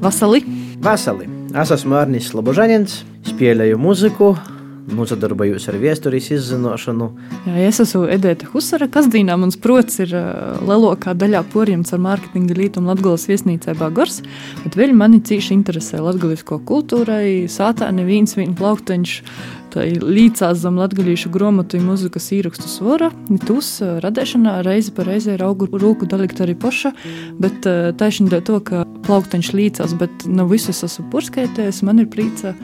Vasali! Vasali! Es esmu Arnijas Slobožanins, spēlēju muziku, nodarbojos ar vēstures izzināšanu. Jā, es esmu Edita Husara. Kasdīnā mans prots ir uh, lielākā daļā porjams ar mārketinga lītumu Latgolas viesnīcē Bagors, bet vēl mani cīši interesē latgalisko kultūrai, sātā neviens vien plaukteņš, tā līdzās zem latgalīšu gromatu un muzikas īrakstu svora. Tūs radēšanā reizi pa reizē ir augu rūku dalikt arī poša, bet taisni dēļ to, ka plaukteņš līdzās, bet nav visus esmu porskaitējis, man ir prīca,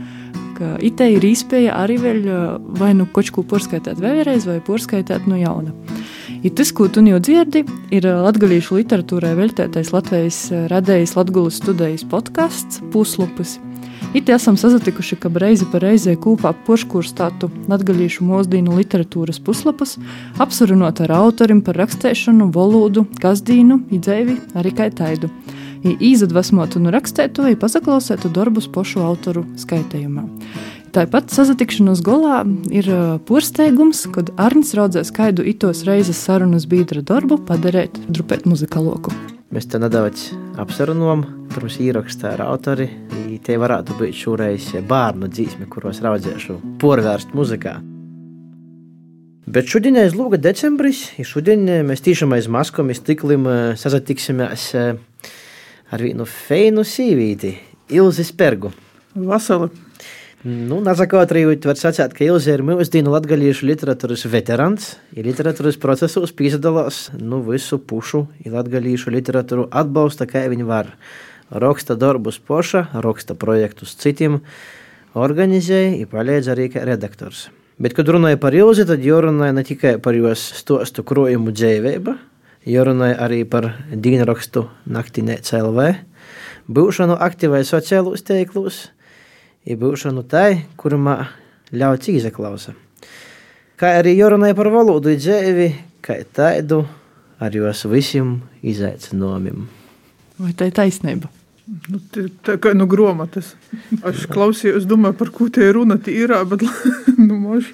ka itē ir īspēja arī vēl vai nu kočku porskaitēt vēlreiz, vai porskaitēt no jauna. Ja tas, ko tu jau dzirdi, ir latgalīšu literatūrai veltētais Latvijas radējs Latgulas studijas podkāsts Puslupis – It esam sazatikuši, ka reizi pa reizē kūpā poškurstātu latgaļīšu mūsdīnu literatūras puslapus, apsarunot ar autorim par rakstēšanu, valodu, kazdīnu, idzēvi, arī kā taidu. I izadvesmotu no rakstētoju, pasaklausētu darbus pošu autoru skaitējumā. Tāpat sazatikšanos golā ir porsteigums, kad Arnis raudzēs skaidu itos reizes sarunas biedra darbu padarēt drupēt muzikaloku. Mēs te nedaudz apsarunojam, pirms ierakstā ar autori tie varētu būt šoreiz bērnu dzīsmi, kuros raudzēšu porvērst muzikā. Bet šodien ir Lūga decembris, un šodien mēs tiešām aiz maskomis tiklim sazatiksimies ar vienu feinu sīvīti, Ilzi Spergu. Vasali! Nu, Nazakautrījot, var sacīt, ka Ilze ir mūsdienu latgalīšu literatūras veterans, ir literatūras procesos pīsadalās, nu, visu pušu, ir latgalīšu literatūru atbalsta, kā viņi var raksta darbus poša, raksta projektus citiem, organizēja un palīdz arī kā redaktors. Bet, kad runāja par Ilzi, tad jārunāja ne tikai par jos stostu krojumu dzīvību, jārunāja arī par dienrakstu naktinē CLV, būšanu aktīvai sociālos teiklus, ir būšanu tai, kurumā ļauts izaklausa. Kā arī jārunāja par valodu dzīvi, kā tādu ar jos visiem izaicinājumiem. Vai tā ir taisnība? Nu, tā kā nu, grāmatas. Es klausījos, domāju, par ko te ir runa. Ir bet nu, mož.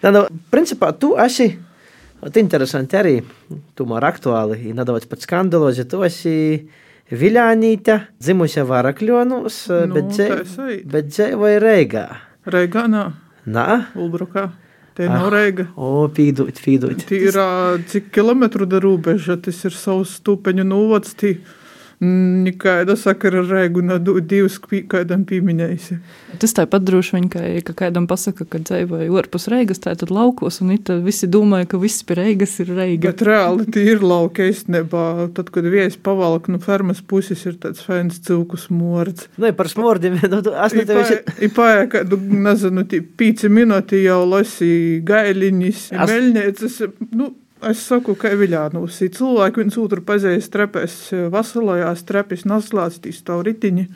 Nā, nu, principā tu esi. Interesanti arī. Tomēr aktuāli, ir nedaudz pat skandalozi. Tu esi Viļānīte, dzimusi Varakļonos, nu, bet, dzē, bet dzīvoja Reigā. Reigā, nā. Nā? Ulbrukā. Te nav ah, reiga. O, pīdūt, pīdūt. Tī ir cik kilometru da robeža, tas ir savs stūpeņu novads. Tī Nekāda sakara ar rēgu no divas kādam pieminējusi. Tas tāpat droši vien, ka, ka kādam pasaka, ka dzīvoja orpus reigas, tā tad laukos, un it visi domāja, ka viss pie reigas ir reiga. Bet reāli tie ir lauka īstenībā. Tad, kad viesi pavalk no fermas puses, ir tāds fēns cilku smords. Nu, par smordiem, nu, es netevi šeit. Ir pāja, ka, nu, nezinu, pīci minūti jau lasīja gailiņas, meļniecas, nu, Es saku, ka Eviļānos ir cilvēki, viens otru pazīst, trepēs vasalojās, trepēs naslāstīs to ritiņu.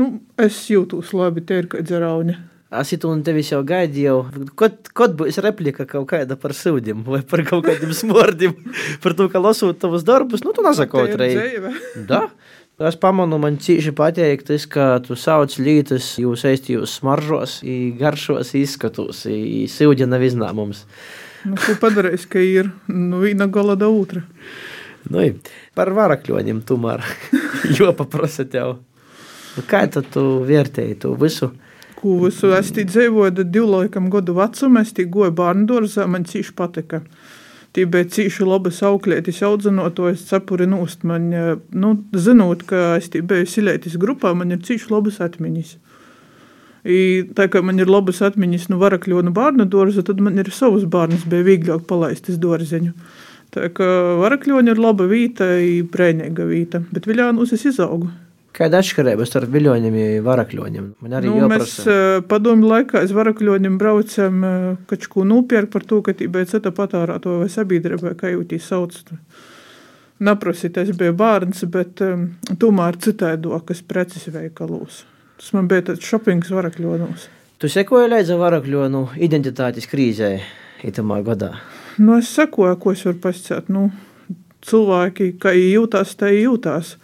Nu, es jūtos labi, te ir kā dzerauņa. Es itu un tevis jau gaidīju, kad, kad būs replika kaut kāda par sūdiem vai par kaut kādiem smordiem, par to, ka lasot tavus darbus, nu, tu nesako otrēji. Da? Es pamanu, man cīši patīk tas, ka tu sauc lītas, jūs eistījus smaržos, garšos, izskatos, sūdja nav izņēmums. Nu, ko padarījis, ka ir nu, viena gala da otra? Nu, par varakļoņiem tomēr jopaprasa tev. Nu, kā tad tu vērtēji to visu? Ko visu? Es tī dzīvoju divlaikam gadu vecumā, es tī goju bērnu dārzā, man cīši patika. Tī bija cīši labas auklētis audzinot, to cepuri nūst. Man, nu, zinot, ka es tī biju silētis grupā, man ir cīši labas atmiņas. I, tā kā man ir labas atmiņas no varakļu bērnu dārza, tad man ir savus bērnus bija vieglāk palaist uz dārziņu. Tā kā varakļoņa ir laba vieta, brēnīga vieta, bet viļānus es izaugu. Kāda atšķirība starp viļņiem un varakļiem? Nu, mēs padomu laikā uz varakļiem braucam kaut ko nopirkt par to, ka tī bija cita patārāto vai sabiedrībai, kā jau tī sauc. Naprasīt, es biju bērns, bet um, tomēr citaidokas preces veikalos. Tas man bija tāds shoppings varakļonos. Tu sekoji līdzi varakļonu identitātes krīzē itamā gadā? Nu, es sekoju, ko es varu pasakāt. Nu, cilvēki, kā jūtās, tā jūtās.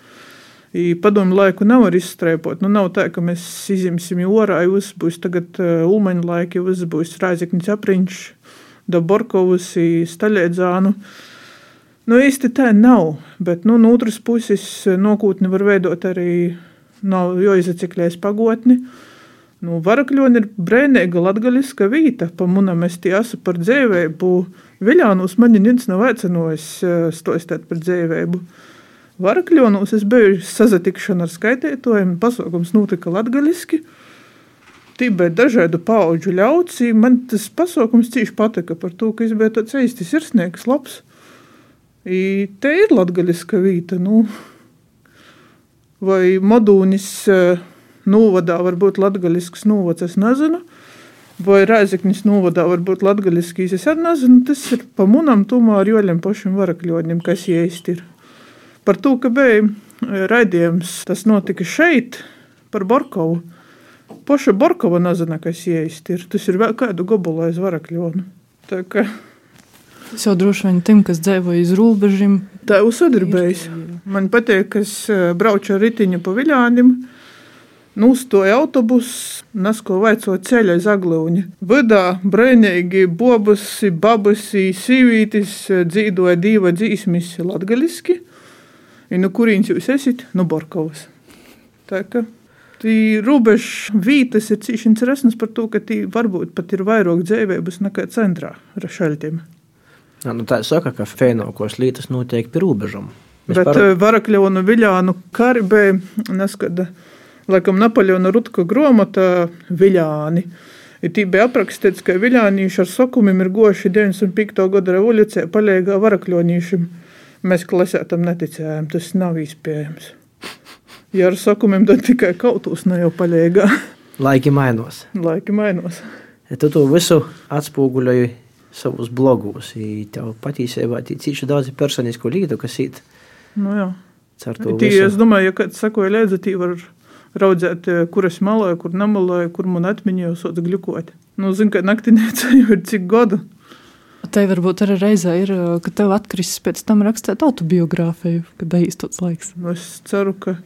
Padomu laiku nevar izstrēpot. Nu, nav tā, ka mēs izņemsim orā, jau būs tagad ulmaņa laiki, jau būs Rāziknis apriņš, Daborkovs, Staļēdzānu. Nu, īsti tā nav, bet nu, no otras puses nokūtni var veidot arī nav jāizaciklējas pagotni. Nu, Varakļoni ir brēnīga latgaliska vīta, pa munam es tie esmu par dzēvēbu. Viļānus man neviens nav aicinājis stostēt par dzēvēbu. Varakļonos es biju sazatikšana ar skaitītājiem, pasaukums notika latgaliski. Tī bija dažādu pauģu ļauts, man tas pasaukums cīši patika par to, ka es biju tāds īsti sirsnieks, labs. I te ir latgaliska vīta, nu, vai modūnis novadā var būt latgalisks novads, es nezinu. Vai Rēzeknis novadā var būt latgaliskīs, es arī nezinu. Tas ir pa munam tomēr joļiem pašiem varakļoņiem, kas ieisti ir. Par to, ka bija raidījums, tas notika šeit, par Borkovu. Paša Borkova nezina, kas ieisti ir. Tas ir vēl kādu gobulu aiz varakļonu. Tā kā Tas jau droši vien tiem, kas dzīvo iz robežiem. Tā jau sadarbējas. Man patīk, ka es braucu ar ritiņu pa viļānim. Nūstoja autobuss, nesko vaico ceļa aiz aglūņa. Vidā brēnīgi bobusi, babusi, sīvītis dzīvoja diva dzīsmis latgaliski. I no kurienes jūs esat? No Borkovas. Tā kā tī robežu vītas ir cīši interesants par to, ka tī varbūt pat ir vairāk dzēvības nekā centrā ar šaļtiem. Ja, nu tā saka, ka fēnokos lītas notiek pie robežām. Bet par... Varakļonu Viļānu Karibē neskada, laikam Napoļona Rutka gromata Viļāni. Ir tī bija aprakstīts, ka viļānīši ar sokumiem ir goši 95. gada revolūcijā palīgā varakļonīšiem. Mēs klasētam neticējām, tas nav izpējams. Ja ar sokumiem tad tikai kautūs ne jau palīgā. Laiki mainos. Laiki mainos. Ja tu to visu atspūguļoji savus blogus. Tev patiesībā ir cīši daudz personisku lītu, kas ir. Nu, jā. Tī, es domāju, ja kāds sakoja līdzi, tī var raudzēt, kur es maloju, kur nemaloju, kur man atmiņā jau sots gļukot. Nu, zinu, ka naktinēca jau ir cik gadu. Tai varbūt arī reizē ir, ka tev atkrisis pēc tam rakstīt autobiogrāfiju, kad īstots laiks. Nu, es ceru, ka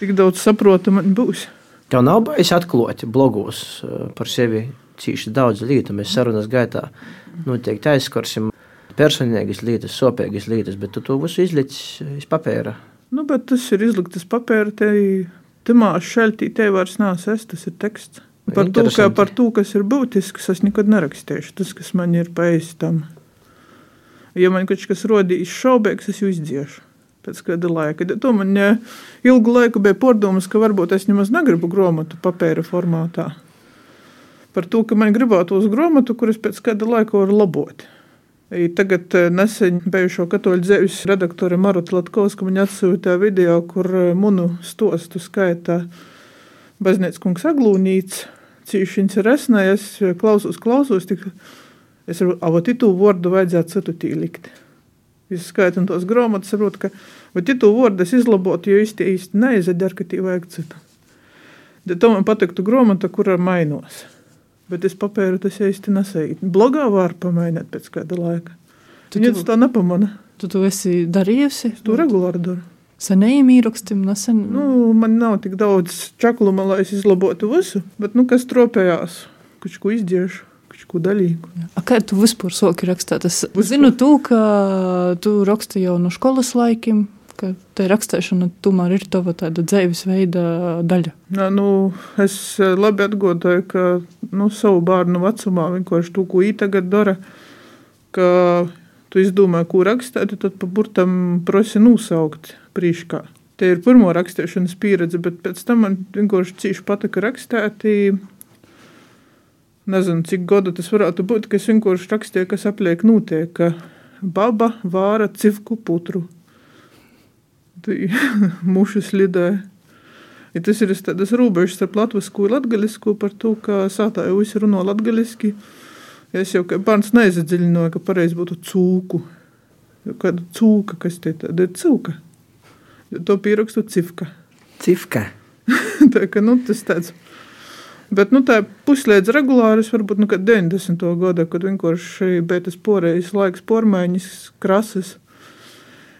tik daudz saprotu man būs. Tev nav bailes atklāt blogos par sevi cīši daudz lietu. Mēs sarunas gaitā noteikti aizskarsim personīgas lietas, sopīgas lietas, bet tu to visu izlici iz papēra. Nu, bet tas ir izlikts papēra. Te timā šeltī te vairs es, tas ir teksts. Par to, ka, par to, kas ir būtisks, es nekad nerakstīšu. Tas, kas man ir paēstam. Ja man kaut kas rodīs šaubīgs, es jau izdziešu pēc kāda laika. To man ilgu laiku bija pārdomas, ka varbūt es nemaz negribu grāmatu papēra formātā par to, ka man gribētu uz grāmatu, kuras pēc kāda laika var labot. I tagad eh, nesen bijušo katoļu dzīves redaktore Maruta Latkovska man atsūtīja video, kur eh, munu stostu skaitā Baznīcas kungs aglūnīts, cīši viņš ir esnējies, klausos, klausos, tik es varu, avot itu vārdu vajadzētu citu tī likt. Es skaitu tos grāmatas, saprotu, ka vat itu vārdu es izlabotu, jo īsti īsti neizadar, ka tī vajag citu. Bet to man patiktu grāmata, kura mainos. Bet es papēru tas īsti nesēju. Blogā var pamainīt pēc kāda laika. Tu Viņu tā nepamana. Tu to esi darījusi? Es to regulāri daru. Senējiem īrakstim nesen? Nu, man nav tik daudz čakluma, lai es izlabotu visu, bet, nu, kas tropējās, kaut ko izdziešu. Ko dalīgu. A, kā tu vispār soki rakstāt? Es vispār. zinu, tu, ka tu raksti jau no skolas laikiem, ka tā rakstīšana tomēr ir tava tāda dzīvesveida daļa. Jā, nu, es eh, labi atgādāju, ka nu, savu bērnu vecumā vienkārši to, ko īstenībā tagad dara, ka tu izdomā, ko rakstīt, tad pa burtam prosi nosaukt prīškā. Te ir pirmo rakstīšanas pieredze, bet pēc tam man vienkārši cīši patika rakstīt. Nezinu, cik gadu tas varētu būt, ka es vienkārši rakstīju, kas apliek notiek, ka baba vāra civku putru mušu slidē. Ja tas ir tādas robežas starp latviešu un latviešu par to, ka sātā jau visi runā latviešu. Es jau kā bērns neizdziļināju, ka pareizi būtu cūku. Kāda cūka, kas te tāda ir cūka? To pierakstu cifka. Cifka. tā kā nu, tas tāds. Bet nu, tā puslēdz regulāri, varbūt nu, 90. gada, kad vienkārši bija tas poreizes laiks, pormaiņas, krasas.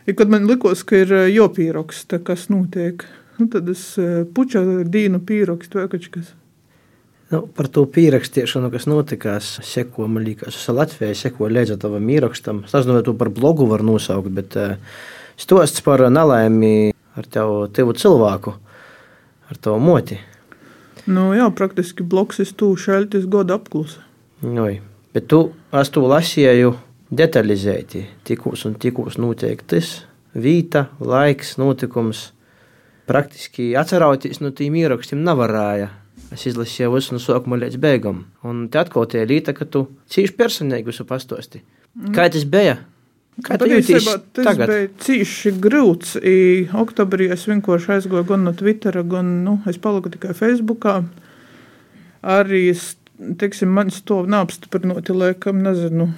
Ja, kad man likās, ka ir eh, jopīraksta, kas notiek, nu, tad es eh, puču dīnu pīrakstu vai kaut kas. Nu, par to pierakstīšanu, kas notikās, seko, man liekas, es Latvijai seko līdzi tavam īrakstam. Es nezinu, vai to par blogu var nosaukt, bet uh, stosts par nelaimi ar tevu, tevu cilvēku. par to moti. Nu, jā, praktiski bloks ir stūri šaltis goda apklusa. Oi. Bet tu es to lasīju detalizēti, tikos un tikos noteiktas vīta, laiks, notikums. Praktiski atcerauties no tiem ierakstiem nevarēja. Es izlasīju visu no sākuma līdz beigām. Un te atkal tie līta, ka tu cīši personīgi visu pastosti. Kā tas bija? Kā tu jūties tas tagad? bija cīši grūts. I oktobrī es vienkārši aizgoju gan no Twittera, gan nu, es paliku tikai Facebookā. Arī, teiksim, man to neapstiprināti, laikam, nezinu.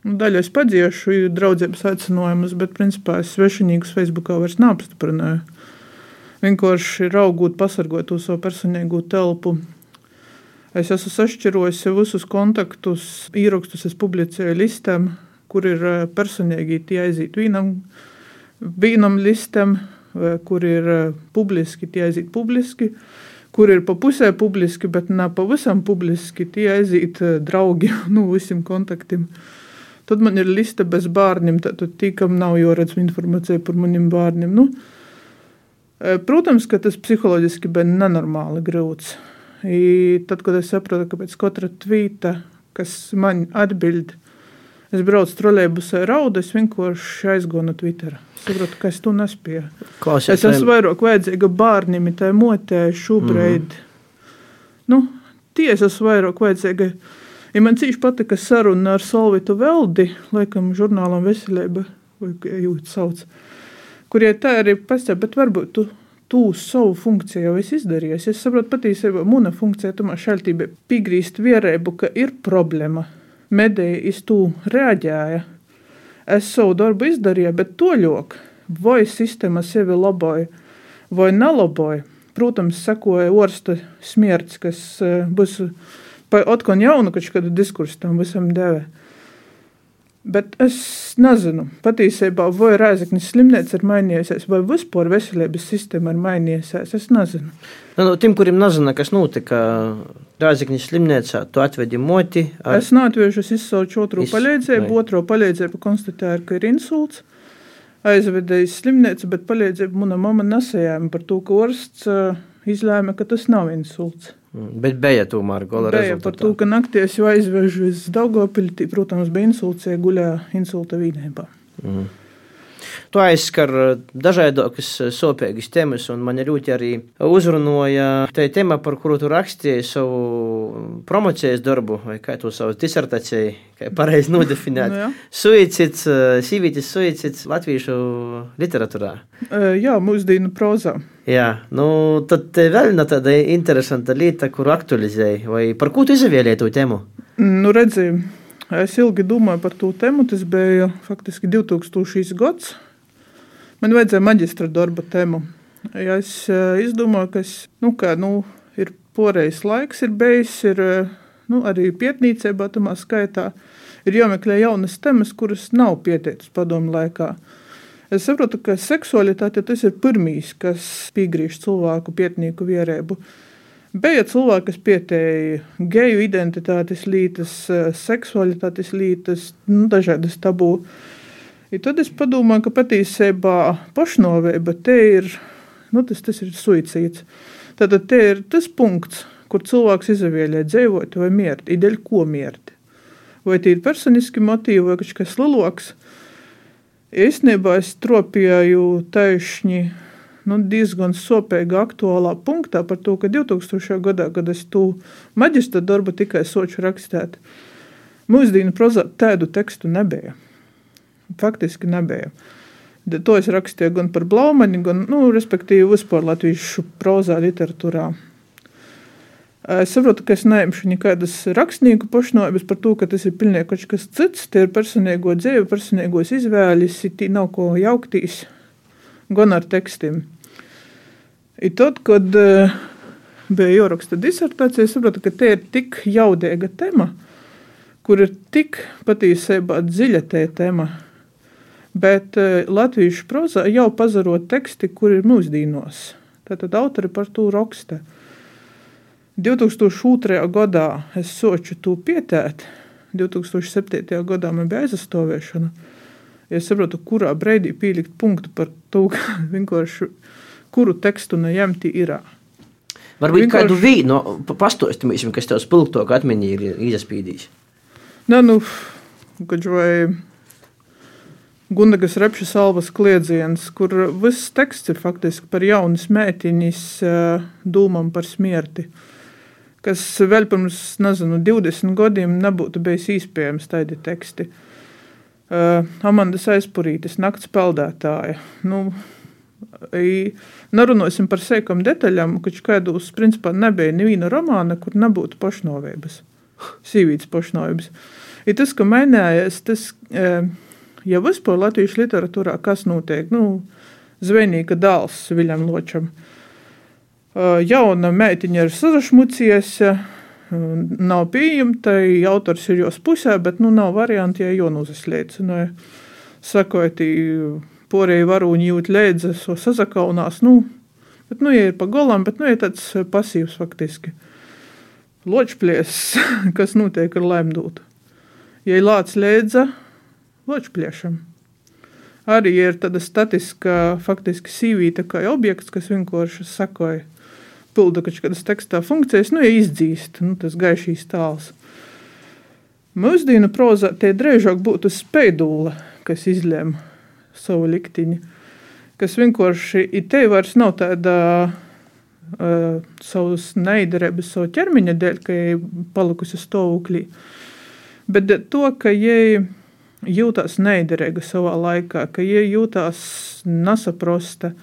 Nu, Daļai es padziešu draudzības aicinājumus, bet principā es svešinīgus Facebookā vairs neapstiprināju. Vienkārši raugot, pasargot to savu personīgo telpu. Es esmu sašķirojis visus kontaktus, īrakstus es publicēju listēm, kur ir eh, personīgi tie aiziet vienam, vienam listam, vai kur ir eh, publiski, tie aiziet publiski, kur ir pa pusē publiski, bet ne pavisam publiski, tie aiziet eh, draugi no visiem kontaktiem. Tad man ir liste bez bērniem, tad tīkam nav jāredz informācija par maniem bērniem. Nu, eh, Protams, ka tas psiholoģiski bija nenormāli grūts. I tad, kad es saprotu, ka pēc katra tvīta, kas man atbild, es braucu trolēļbusē raudu, es vienkārši aizgoju no Twitter. Saprotu, ka es to nespēju. Klausies, Es esmu vairāk vajadzīga bērniem, tā motē šobrīd. Mm -hmm. Nu, tiesa esmu vairāk vajadzīga. Ja man cīši patika saruna ar Solvitu Veldi, laikam žurnālam Veselība, vai kā jūs sauc, kur ja tā arī pastāv, bet varbūt tu tu savu funkciju jau esi izdarījis. Es saprotu, patiesībā mana funkcija tomēr šaltība piegrīst vierēbu, ka ir problēma. Medēji iz to reaģēja. Es savu darbu izdarīju, bet to ļok, vai sistēma sevi laboja, vai nelaboja. Protams, sekoja orsta smierts, kas eh, būs atkal jaunu kādu diskursu tam visam deva. Bet es nezinu, patiesībā, vai Rēzaknis slimnīca ir mainījusies, vai vispār veselības sistēma ir mainījusies. Es nezinu. Nu, no tiem, kuriem nezina, kas notika Rāzaknis slimnīcā, tu atvedi moti. Ar... Es neatviešu, es izsaucu otru Iz- palīdzību, otro palīdzību konstatēju, ka ir insults. Aizvedēju slimnīcu, bet palīdzību mana mamma nesajāma par to, ka orsts uh, izlēma, ka tas nav insults. Mm, Bet bija tomēr gola Bija par to, ka naktī es jau aizvežu uz Daugopilti, protams, bija insults, ja guļā insulta vīnībā. Mm. Tu aizskar dažādas sopīgas tēmas, un man ļoti arī uzrunāja tā tēma, par kuru tu rakstīji savu promocijas darbu, vai kā tu savu disertāciju, kā pareizi nodefinēt. Nu, jā. Suicids, sīvītis suicids latviešu literatūrā. Jā, mūsdienu prozā. Jā, nu tad vēl viena tāda interesanta lieta, kuru aktualizēji, vai par ko tu izvēlēji to tēmu? Nu, redzi, es ilgi domāju par to tēmu. Tas bija faktiski 2000. gads. Man vajadzēja maģistra darba tēmu. Ja es eh, izdomāju, ka es, nu, kā, nu, ir poreizs laiks, ir bijis, ir eh, nu, arī pietnīcībā, tamā skaitā, ir jāmeklē jaunas temas, kuras nav pieteicis padomu laikā. Es saprotu, ka seksualitāte tas ir pirmīs, kas piegriež cilvēku pietnīku vierēbu. Bija cilvēki, kas pieteica geju identitātes lītas, eh, seksualitātes lītas, nu, dažādas tabū. I tad es padomāju, ka patiesībā pašnāvība te ir, nu, tas, tas ir suicīds. Tad te ir tas punkts, kur cilvēks izvēlē dzīvot vai mirt, ideļ ko mirt. Vai tie ir personiski motīvi vai kaut kas lielāks. Īstenībā es tropēju taisni nu, diezgan sopīga aktuālā punktā par to, ka 2000. gadā, kad es to maģistra darbu tikai soču rakstīt, mūsdienu prozā tādu tekstu nebija. Faktiski nebija. To es rakstīju gan par Blaumani, gan, nu, respektīvi, vispār latviešu prozā literatūrā. Es saprotu, ka es neimšu nekādas rakstnieku pašnāvības par to, ka tas ir pilnīgi kaut kas cits. Tie ir personīgo dzīve, personīgos izvēles, tī nav ko jauktīs, gan ar tekstiem. I tad, kad bija jāraksta disertācija, es saprotu, ka tie ir tik jaudīga tema, kur ir tik patiesībā dziļa tēma. Bet eh, latviešu prozā jau pazarot teksti, kur ir mūsdīnos. Tātad autori par to raksta. 2002. gadā es soču to pietēt, 2007. gadā man bija aizstāvēšana. Es saprotu, kurā brīdī pielikt punktu par to, kuru tekstu neņemti ir. Varbūt Vienkārši- kādu vīnu pastāstīsim, kas tev spilgto atmiņā ir izaspīdījis. Nē, nu, gač vai Gundagas repšas albas kliedziens, kur viss teksts ir faktiski par jaunas mētiņas eh, dūmām par smirti, kas vēl pirms, nezinu, 20 gadiem nebūtu bijis iespējams tādi teksti. Uh, Amandas aizpurītes, nakts peldētāja. Nu, i- Nerunāsim par sēkām detaļām, ka kādos principā nebija neviena romāna, kur nebūtu pašnovības, sīvītas pašnovības. Ir tas, ka mainījās tas, eh, ja vispār latviešu literatūrā kas notiek, nu, zvejnieka dēls Viljam Ločam. Jauna meitiņa ir sazašmucies, nav pieejama, tai autors ir jos pusē, bet nu nav varianti, ja jau uzasliecināja. Sakot, porēji varūņi jūt lēdze, so sazakaunās, nu, bet, nu, ja ir pa golam, bet, nu, ir tāds pasīvs faktiski. Ločplies, kas notiek ar lemdūtu. Ja lācis lēdza, ločpliešam. Arī ir tāda statiska, faktiski sīvīta kā objekts, kas vienkārši sakoja, pilda kaut kādas tekstā funkcijas, nu, ja izdzīst, nu, tas gaišīs tāls. Mūsdienu prozā tie drēžāk būtu speidūla, kas izlēma savu liktiņu, kas vienkārši ir te vairs nav tāda uh, savas neidarības, savu ķermeņa dēļ, ka ir palikusi stāvoklī, bet to, ka jai jūtas neiderīga savā laikā, ka jai jūtas nesaprosta,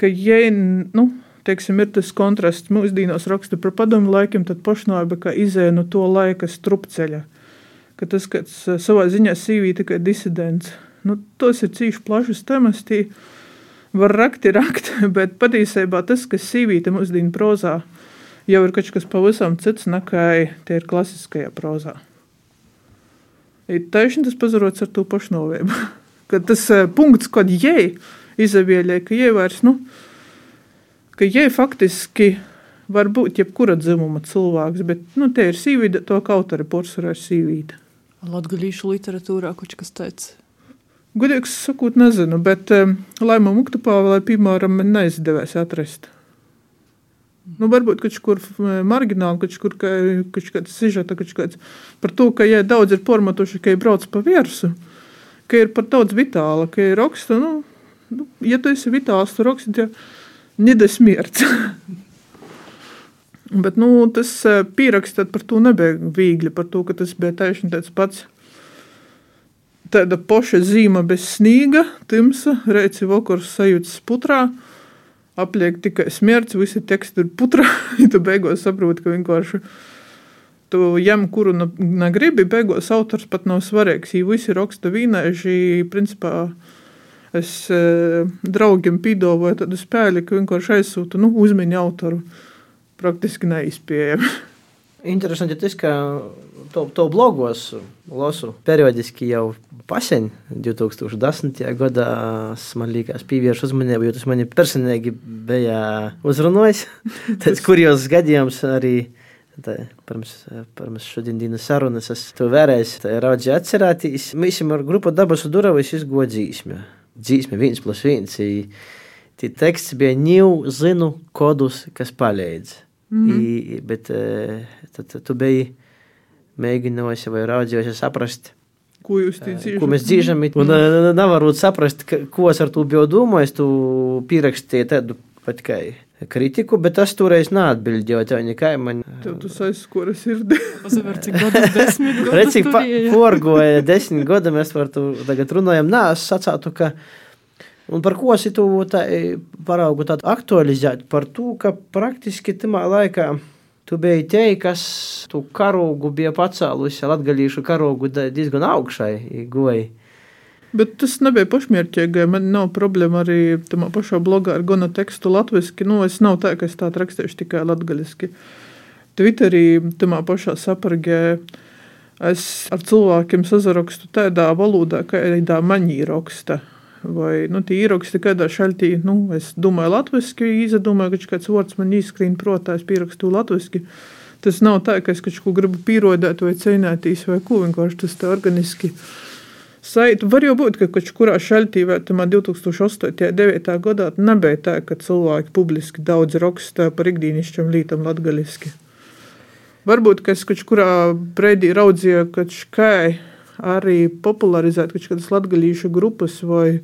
ka jai, nu, teiksim, ir tas kontrasts mūsdienos raksta par padomu laikiem, tad pašnāba kā izēja no to laika strupceļa, ka tas eh, savā ziņā sīvīta kā disidents. Nu, tos ir cīši plašas temas, tī var rakt, ir rakt, bet patiesībā tas, kas sīvīta mūsdienu prozā, jau ir kaut kas pavisam cits nekā tie ir klasiskajā prozā. Ir taisni tas pazarots ar to pašnovību. Kad tas uh, punkts, kad jai izavieļē, ka jai vairs, nu, ka jai faktiski var būt jebkura dzimuma cilvēks, bet, nu, te ir sīvīta, to kaut arī porcelāna ir sīvīta. Latviešu literatūrā kaut kas tāds. Gudīgi sakot, nezinu, bet um, Laima Muktupāvē, piemēram, man neizdevās atrast. Nu, varbūt kaut kur eh, margināli, kaut kur ka, kaut kāds sižeta, kaut kāds par to, ka, ja daudz ir formatuši, ka ir brauc pa viersu, ka ir par daudz vitāla, ka ir raksta, nu, nu ja tu esi vitāls, tu raksti, ja nedesmierts. Bet, nu, tas eh, pierakstāt par to nebija viegli, par to, ka tas bija taisni tāds pats. Tāda poša zīme bez snīga, timsa, reici vakars sajūtas putrā, apliek tikai smierts, visi teksti ir putrā, tu beigās saproti, ka vienkārši tu jem, kuru negribi, beigās autors pat nav svarīgs, ja visi raksta vīnēži, principā, es e, draugiem pīdovoju tādu spēli, ka vienkārši aizsūtu, nu, uzmiņu autoru, praktiski neizpējami. Interesanti tas, ka to, to blogos lasu periodiski jau paseņ, 2010. gadā man liekas pievērš uzmanību, jo tas mani personīgi bija uzrunājis. Tas kurjos gadījums arī. Tā, pirms, pirms šodienas sarunas es to vēlreiz raudzīju atcerēties. Mēs ar grupu dabas durvis izgodzīsim. Dzīsme viens plus viens. Tie teksts bija ņū zinu kodus, kas palīdz. Mm -hmm. I, bet tad, tad tu biji mēģinājusi vai raudzījusi saprast, Ko jūs ticījāt? ko mēs dzīvojam. Un mm. nevaru saprast, ka, ko es ar to biju domājis. Tu pierakstīji tādu pat kā kritiku, bet es toreiz neatbildēju. Tev nekā man. Tev tas aizskora sirdi. Pasaver, cik gadu desmit gadu Redz, cik porgoja desmit gadi, mēs par to tagad runājam. Nē, es sacātu, ka. Un par ko es tu tā, paraugu tādu aktualizēt? Par to, ka praktiski tamā laikā tu biji te, kas tu karogu bija pacēlusi, latgalīšu karogu diezgan augšai goja. Bet tas nebija pašmērķīgi. Man nav problēma arī tajā pašā blogā ar gana tekstu latviešu. Nu, es nav tā, ka es tādu rakstīšu tikai latviešu. Twitterī, tajā pašā sapragē, es ar cilvēkiem sazarakstu tādā valodā, kādā man īraksta. Vai nu, tie ieraksti kādā šaltī, nu, es domāju, latviešu, izdomāju, ka kāds vārds man izskrien protā, es pierakstu latviešu. Tas nav tā, ka es kaut ko gribu pierodēt vai cīnīties vai ko, vienkārši tas tā organiski Saitu var jau būt, ka kaut kurā šaltī vai 2008. un 2009. gadā nebija tā, ka cilvēki publiski daudz raksta par ikdienišķiem lītam latgaliski. Varbūt, ka es kaut kurā brīdī raudzīju, ka škai arī popularizēt kaut kādas latgalīšu grupas vai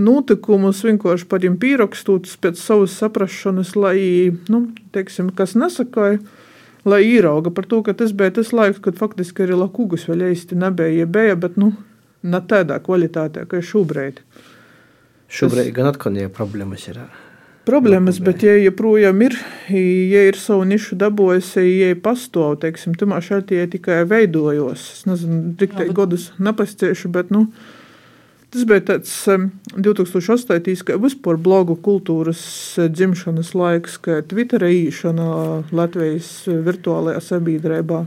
notikumus, vienkārši par viņiem pierakstot pēc savas saprašanas, lai, nu, teiksim, kas nesakāja, lai īrauga par to, ka tas bija tas laiks, kad faktiski arī lakūgus vēl īsti nebija, ja bija, bet, nu, ne tādā kvalitātē, kā šobrīd. Šobrīd tas... gan atkal ir problēmas. Ir. Problēmas, bet, ja joprojām ir, ja ir savu nišu dabūjusi, ja ir pastāv, teiksim, tamā šeit ja tikai veidojos. Es nezinu, cik tā godus nepasciešu, bet, nu, tas bija tāds 2008. kā vispār blogu kultūras eh, dzimšanas laiks, kā Twitter īšana Latvijas virtuālajā sabiedrībā.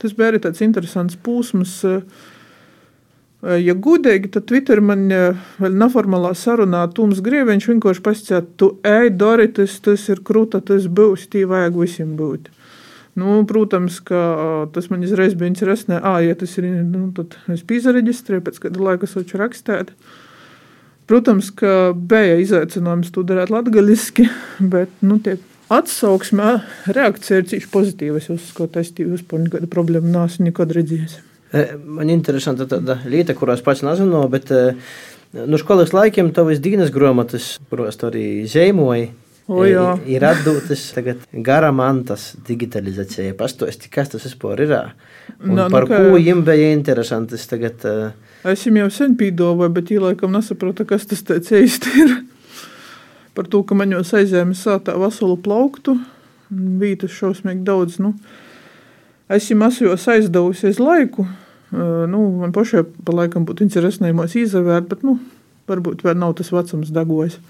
Tas bija arī tāds interesants pūsmas, uh, Ja gudīgi, tad Twitter man vēl neformālā sarunā Tums Grieviņš vienkārši pasakīja, tu ej, Dori, tas, tas ir krūta, tas būs, tī vajag visiem būt. Nu, protams, ka tas man izreiz bija interesanti. Ah, ja tas ir, nu, tad es pīzareģistrēju, pēc kāda laika soču rakstēt. Protams, ka bija izaicinājums to darīt latgaliski, bet, nu, tie atsauksmē reakcija ir cīši pozitīva. Es uzskatu, es tīvi uzpūņu kādu problēmu nāsu nekad redzējis. Man interesanta tāda lieta, kurās pats nezinu, bet no skolas laikiem tavas dienas grāmatas, kuros arī zīmoji. O, jā. ir atdūtas tagad gara mantas digitalizācija. Pastāsti, kas tas vispār ir? Un no, par nu, kā... ko jums bija interesanti tagad? Es jau sen pīdoju, bet īlaikam nesapratu, kas tas īsti ir. Par to, ka man jau aizēma sātā veselu plauktu, vītas šausmīgi daudz. Nu, es viņam esmu aizdevusies laiku, Nu, man pašai pa laikam būtu interesanti izvērt, bet nu, varbūt vēl nav tas vecums degojis.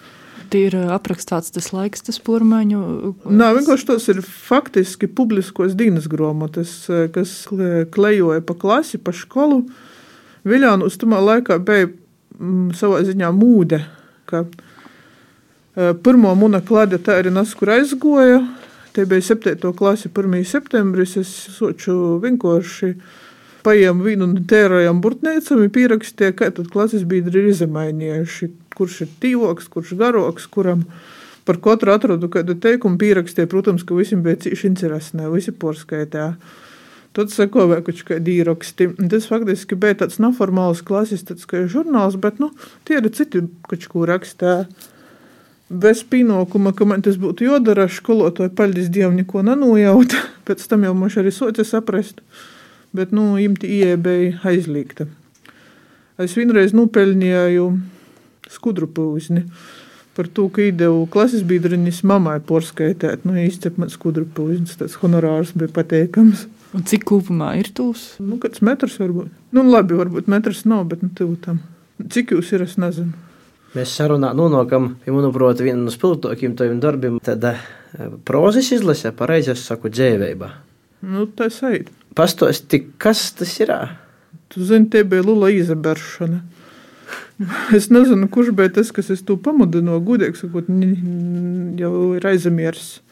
Tie ir aprakstīts tas laiks, tas pormaiņu. Nē, vienkārši tas ir faktiski publiskos dienas grāmatas, kas klejoja pa klasi, pa skolu. Viljānu uz tamā laikā bija m, savā ziņā mūde, ka pirmo muna klāde tā arī nas, kur aizgoja. Te bija 7. klase 1. septembris, es soču vienkārši paiem vienu un tērējam burtniecam, ir pierakstīja, kā tad klases biedri ir izmainījuši, kurš ir tīvoks, kurš garoks, kuram par katru atradu kādu teikumu pierakstīja, protams, ka visiem bija cīši interesanti, visi porskaitā. Tad sekoja kaut kādi īraksti. Tas faktiski bija tāds neformāls klasistisks žurnāls, bet nu, tie ir citi kaut ko rakstā. Bez pienākuma, ka man tas būtu jādara, skolotāji, paldies Dievam, neko nenojauta. Pēc tam jau mums arī soci saprast bet nu, imti ieeja bija aizliegta. Es vienreiz nopelnīju skudru pūzni par to, ka ideju klases biedrenis mammai porskaitēt. Nu, izcep man skudru pūznis, tas honorārs bija pateikams. Un cik kopumā ir tūs? Nu, kāds metrs varbūt. Nu, labi, varbūt metrs nav, bet nu, tuvu tam. Cik jūs ir, es nezinu. Mēs sarunā nonākam, ja manuprāt, viena no spilgtākajiem taviem darbiem, tad prozas izlase, pareizi es saku, dzēvībā. Nu, tā ir. Pastāsti, kas tas ir? Tu zini, tie bija Lula izaberšana. Es nezinu, kurš bija tas, kas es to pamudināju. Gudīgi sakot, jau ir aizmirsis.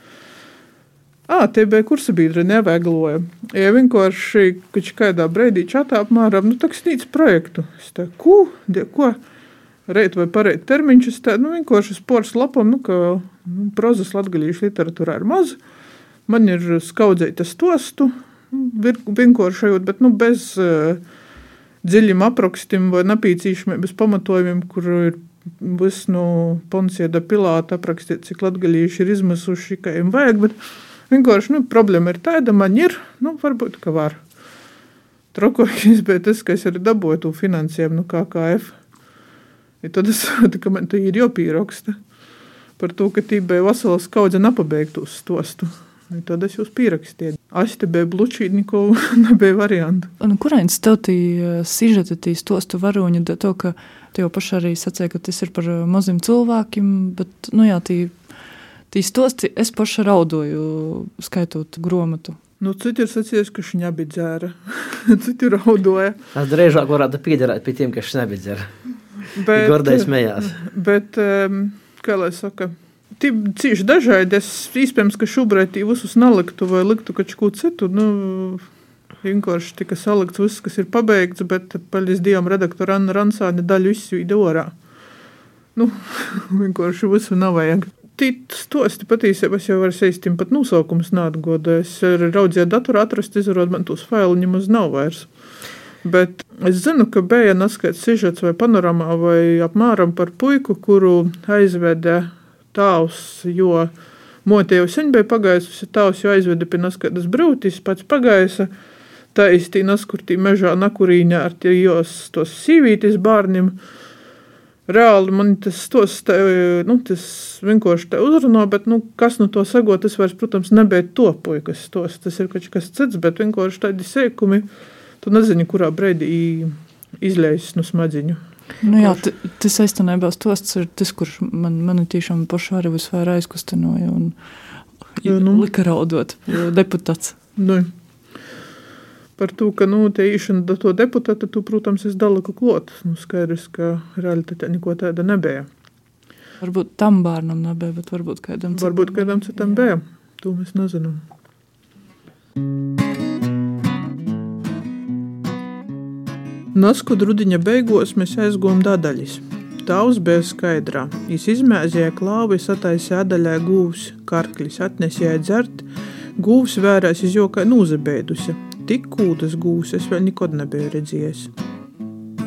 Ah, tie bija kursabiedri, nevēgloja. Ja vienkārši kādā brīdī čatā apmēram, nu, sniedz projektu. Es tā, ko, die, ko? Reit vai pareit termiņš, es tā, nu, vienkārši spors lapam, nu, ka nu, prozas latgalīšu literatūrā ir maz. Man ir skaudzēta stostu, vienkāršajot, bet nu, bez uh, dziļiem aprakstiem vai bez pamatojumiem, kur ir viss no Ponsieda Pilāta aprakstīts, cik latgalīši ir izmisuši, ka viņiem vajag, bet vienkārši nu, problēma ir tāda, man ir, nu, varbūt, ka var. Trokojums bija tas, ka es arī dabūju to finansējumu no KKF. Ja tad es saprotu, ka man te ir jāpieraksta par to, ka tī bija veselas kaudze nepabeigtu stostu. Tad es jūs pierakstīju. Es te biju Blučīdniku, nebija variantu. Un kurienes tev tī sižeta tī stostu varoņi, to, ka tu jau paši arī sacēji, ka tas ir par maziem cilvēkiem, bet, nu jā, tī, tī stosti es paši raudoju, skaitot gromatu. Nu, citi ir sacījis, ka viņš nebija dzēra. citi raudoja. Es drīzāk varētu piederēt pie tiem, kas nebija dzēra. Bet, Gordais mējās. Bet, um, kā lai saka, Cīši dažādi. Es iespējams, ka šobrīd visus neliktu vai liktu kaut ko citu. Nu, Vienkārši tika salikts viss, kas ir pabeigts, bet paldies Dievam redaktora Anna Ransāne daļu izsvīda orā. Nu, vienkārši visu nav vajag. Tosti patiesībā es jau varu seistim pat nosaukums neatgodu. Es raudzīju datorā atrast, izvarot man tos failu nemaz nav vairs. Bet es zinu, ka bija neskaidrs sižets vai panorāmā vai apmēram par puiku, kuru aizveda tāvs, jo Motie jau sen bija pagājusi, tavs jau aizveda pie naskaidas brūtis, pats pagaisa, tā īstī naskurtī mežā nakurīņā ar tie jos tos sīvītis bārnim. Reāli man tas, tos, te, nu, tas vienkārši te uzrunā, bet nu, kas no to sagot, tas vairs, protams, nebija to puikas tos. Tas ir kaut kas cits, bet vienkārši tādi sēkumi, tu nezini, kurā brīdī izleis no smadziņu. Nu jā, tas īstenībā stosts ir tas, kurš man, man tiešām pašu arī visvairāk aizkustinoja un jā, nu. lika raudot deputāts. Nu. Par to, ka nu, tie īšana do to deputāta, tu, protams, esi dalīku klotas. Nu, skaidrs, ka realitātē neko tāda nebija. Varbūt tam bērnam nebija, bet varbūt kādam citam. Varbūt kādam citam bija. To mēs nezinām. Nasku rudiņa beigās mēs aizgājām dadaļas. Tavs bija skaidrā. Viņš izmēzīja klāvi, sataisīja adaļā gūvs, karklis atnesīja dzert, gūvs vērās izjokai nūzabēdusi. Tik kūdas gūvs es vēl nekad nebiju redzējis.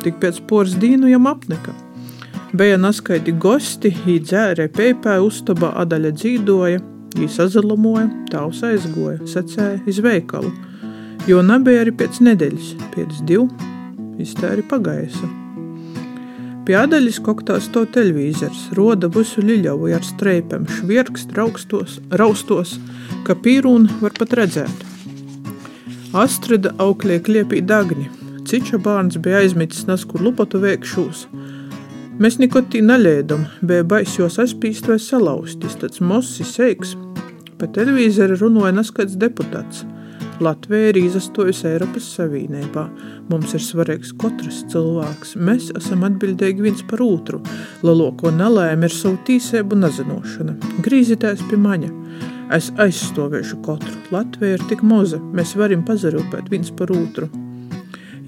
Tik pēc poras dīnu jam apneka. Bija naskaiti gosti, viņi dzērē peipē, uztabā adaļa dzīdoja, viņi sazalamoja, tavs aizgoja, sacēja iz veikalu. Jo nebija arī pēc nedēļas, pēc divu iztēri pagaisa. Pie adaļas koktās to televīzors, roda visu liļavu ar streipēm, švirkst, raustos, raustos, ka pīrūnu var pat redzēt. Astrida auklie kliepī dagni, ciča bērns bija aizmitis naskur lupatu veikšūs. Mēs neko tī neļēdam, bija bais jos aizpīst vai salauzt, tāds mossi seiks. Pa televīzori runāja naskats deputāts – Latvija ir izastojusi Eiropas Savienībā. Mums ir svarīgs katrs cilvēks. Mēs esam atbildīgi viens par otru. Lielāko nelēmu ir savu tīsību nezināšana. Grīzitēs pie maņa. Es aizstāvēšu katru. Latvija ir tik maza, mēs varam pazarūpēt viens par otru.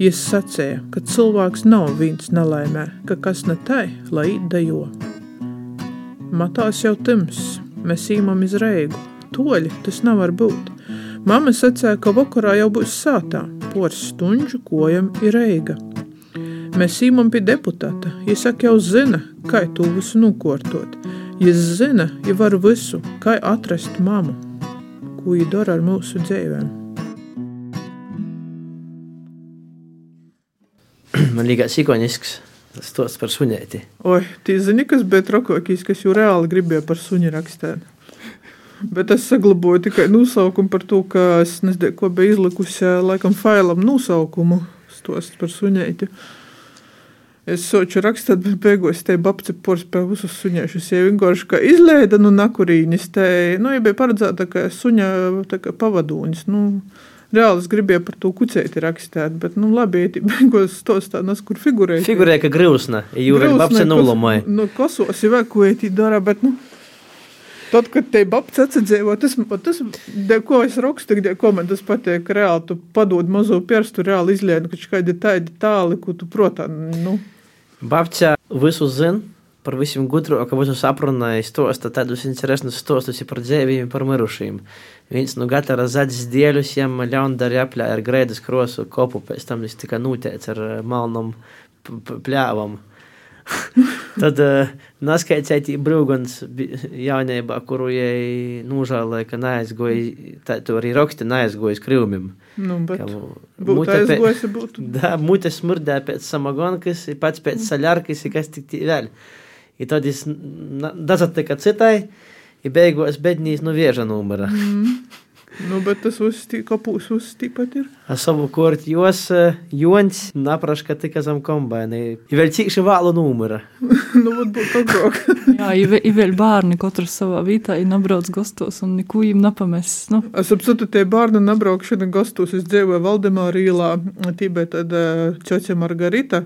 Jis sacīja, ka cilvēks nav viens nelaimē, ka kas ne tai, lai dejo. Matās jau tims, mēs īmam iz reigu. Toļi tas nevar būt. Mama sacīja, ka vakarā jau būs sātā, poras stundu kojam ir eiga. Mēs īmam pie deputāta, ja saka jau zina, kā to visu nokortot. Ja zina, ja var visu, kā atrast mamu, ko viņa dara ar mūsu dzīvēm. Man liekas, ikonisks stāsts par suņēti. Oi, tī zini, kas bija trakākais, kas jau reāli gribēja par suņu rakstīt. Bet es saglabāju tikai nosaukumu par to, ka es nezinu, ko bija izlikusi laikam failam nosaukumu stos par suņēti. Es soču rakstīt, bet beigās te babce porspēja visus suņēšus. Ja vienkārši kā izlēda no nu, nakurīņas, te, nu, ja bija paredzēta, ka suņa tā kā pavadūņas, nu, reāli es gribēju par to kucēti rakstīt, bet, nu, labi, ja beigās tos tā nas, kur figurēja. Figurēja, ka grūsna, jūra babce nulumai. Nu, kosos, ja vai ko ētī dara, bet, nu, Tad, kad te babts atsadzīvo, tas, tas de, ko es rakstu, de, ko man tas patīk, reāli tu padod mazo pirstu, reāli izlienu, ka kādi tādi tāli, ko tu protā, nu. Babcā visu zin, par visiem gudro, ka visu aprunāja stosta tādus interesantus stostus par dzīvīm, par mirušīm. Viens no gatava zaļas dieļus, jam ļaundari apļā ar grēdas krosu kopu, pēc tam viņš tika nūtēts ar malnom pļāvam. Tad uh, neskaidrēji brūgons jaunībā, kuru jai nožēloja, ka neaizgoja, tā tu arī raksti neaizgoja krīvumim. Nu, bet būtu aizgojis, būtu. Da, mute smurdē pēc samagonkas, pats pēc saļarkas, kas tik tī vēl. I tad jis dazatika citai, i beigos bednīs no vieža numura. Mm. Nu, bet tas uzstī, kapūs uzstīpat ir. A savu kort jos jons napraška tika zam kombaini. I vēl cīkši vālu numura. nu, varbūt agrāk. Jā, i vēl bārni katrs savā vītā, i nabrauc gastos un neko jim napames. Nu. Es apsatu, tie bārni nabraukšana gastos, es dzīvoju Valdemāra īlā, tībē tad čoķa Margarita.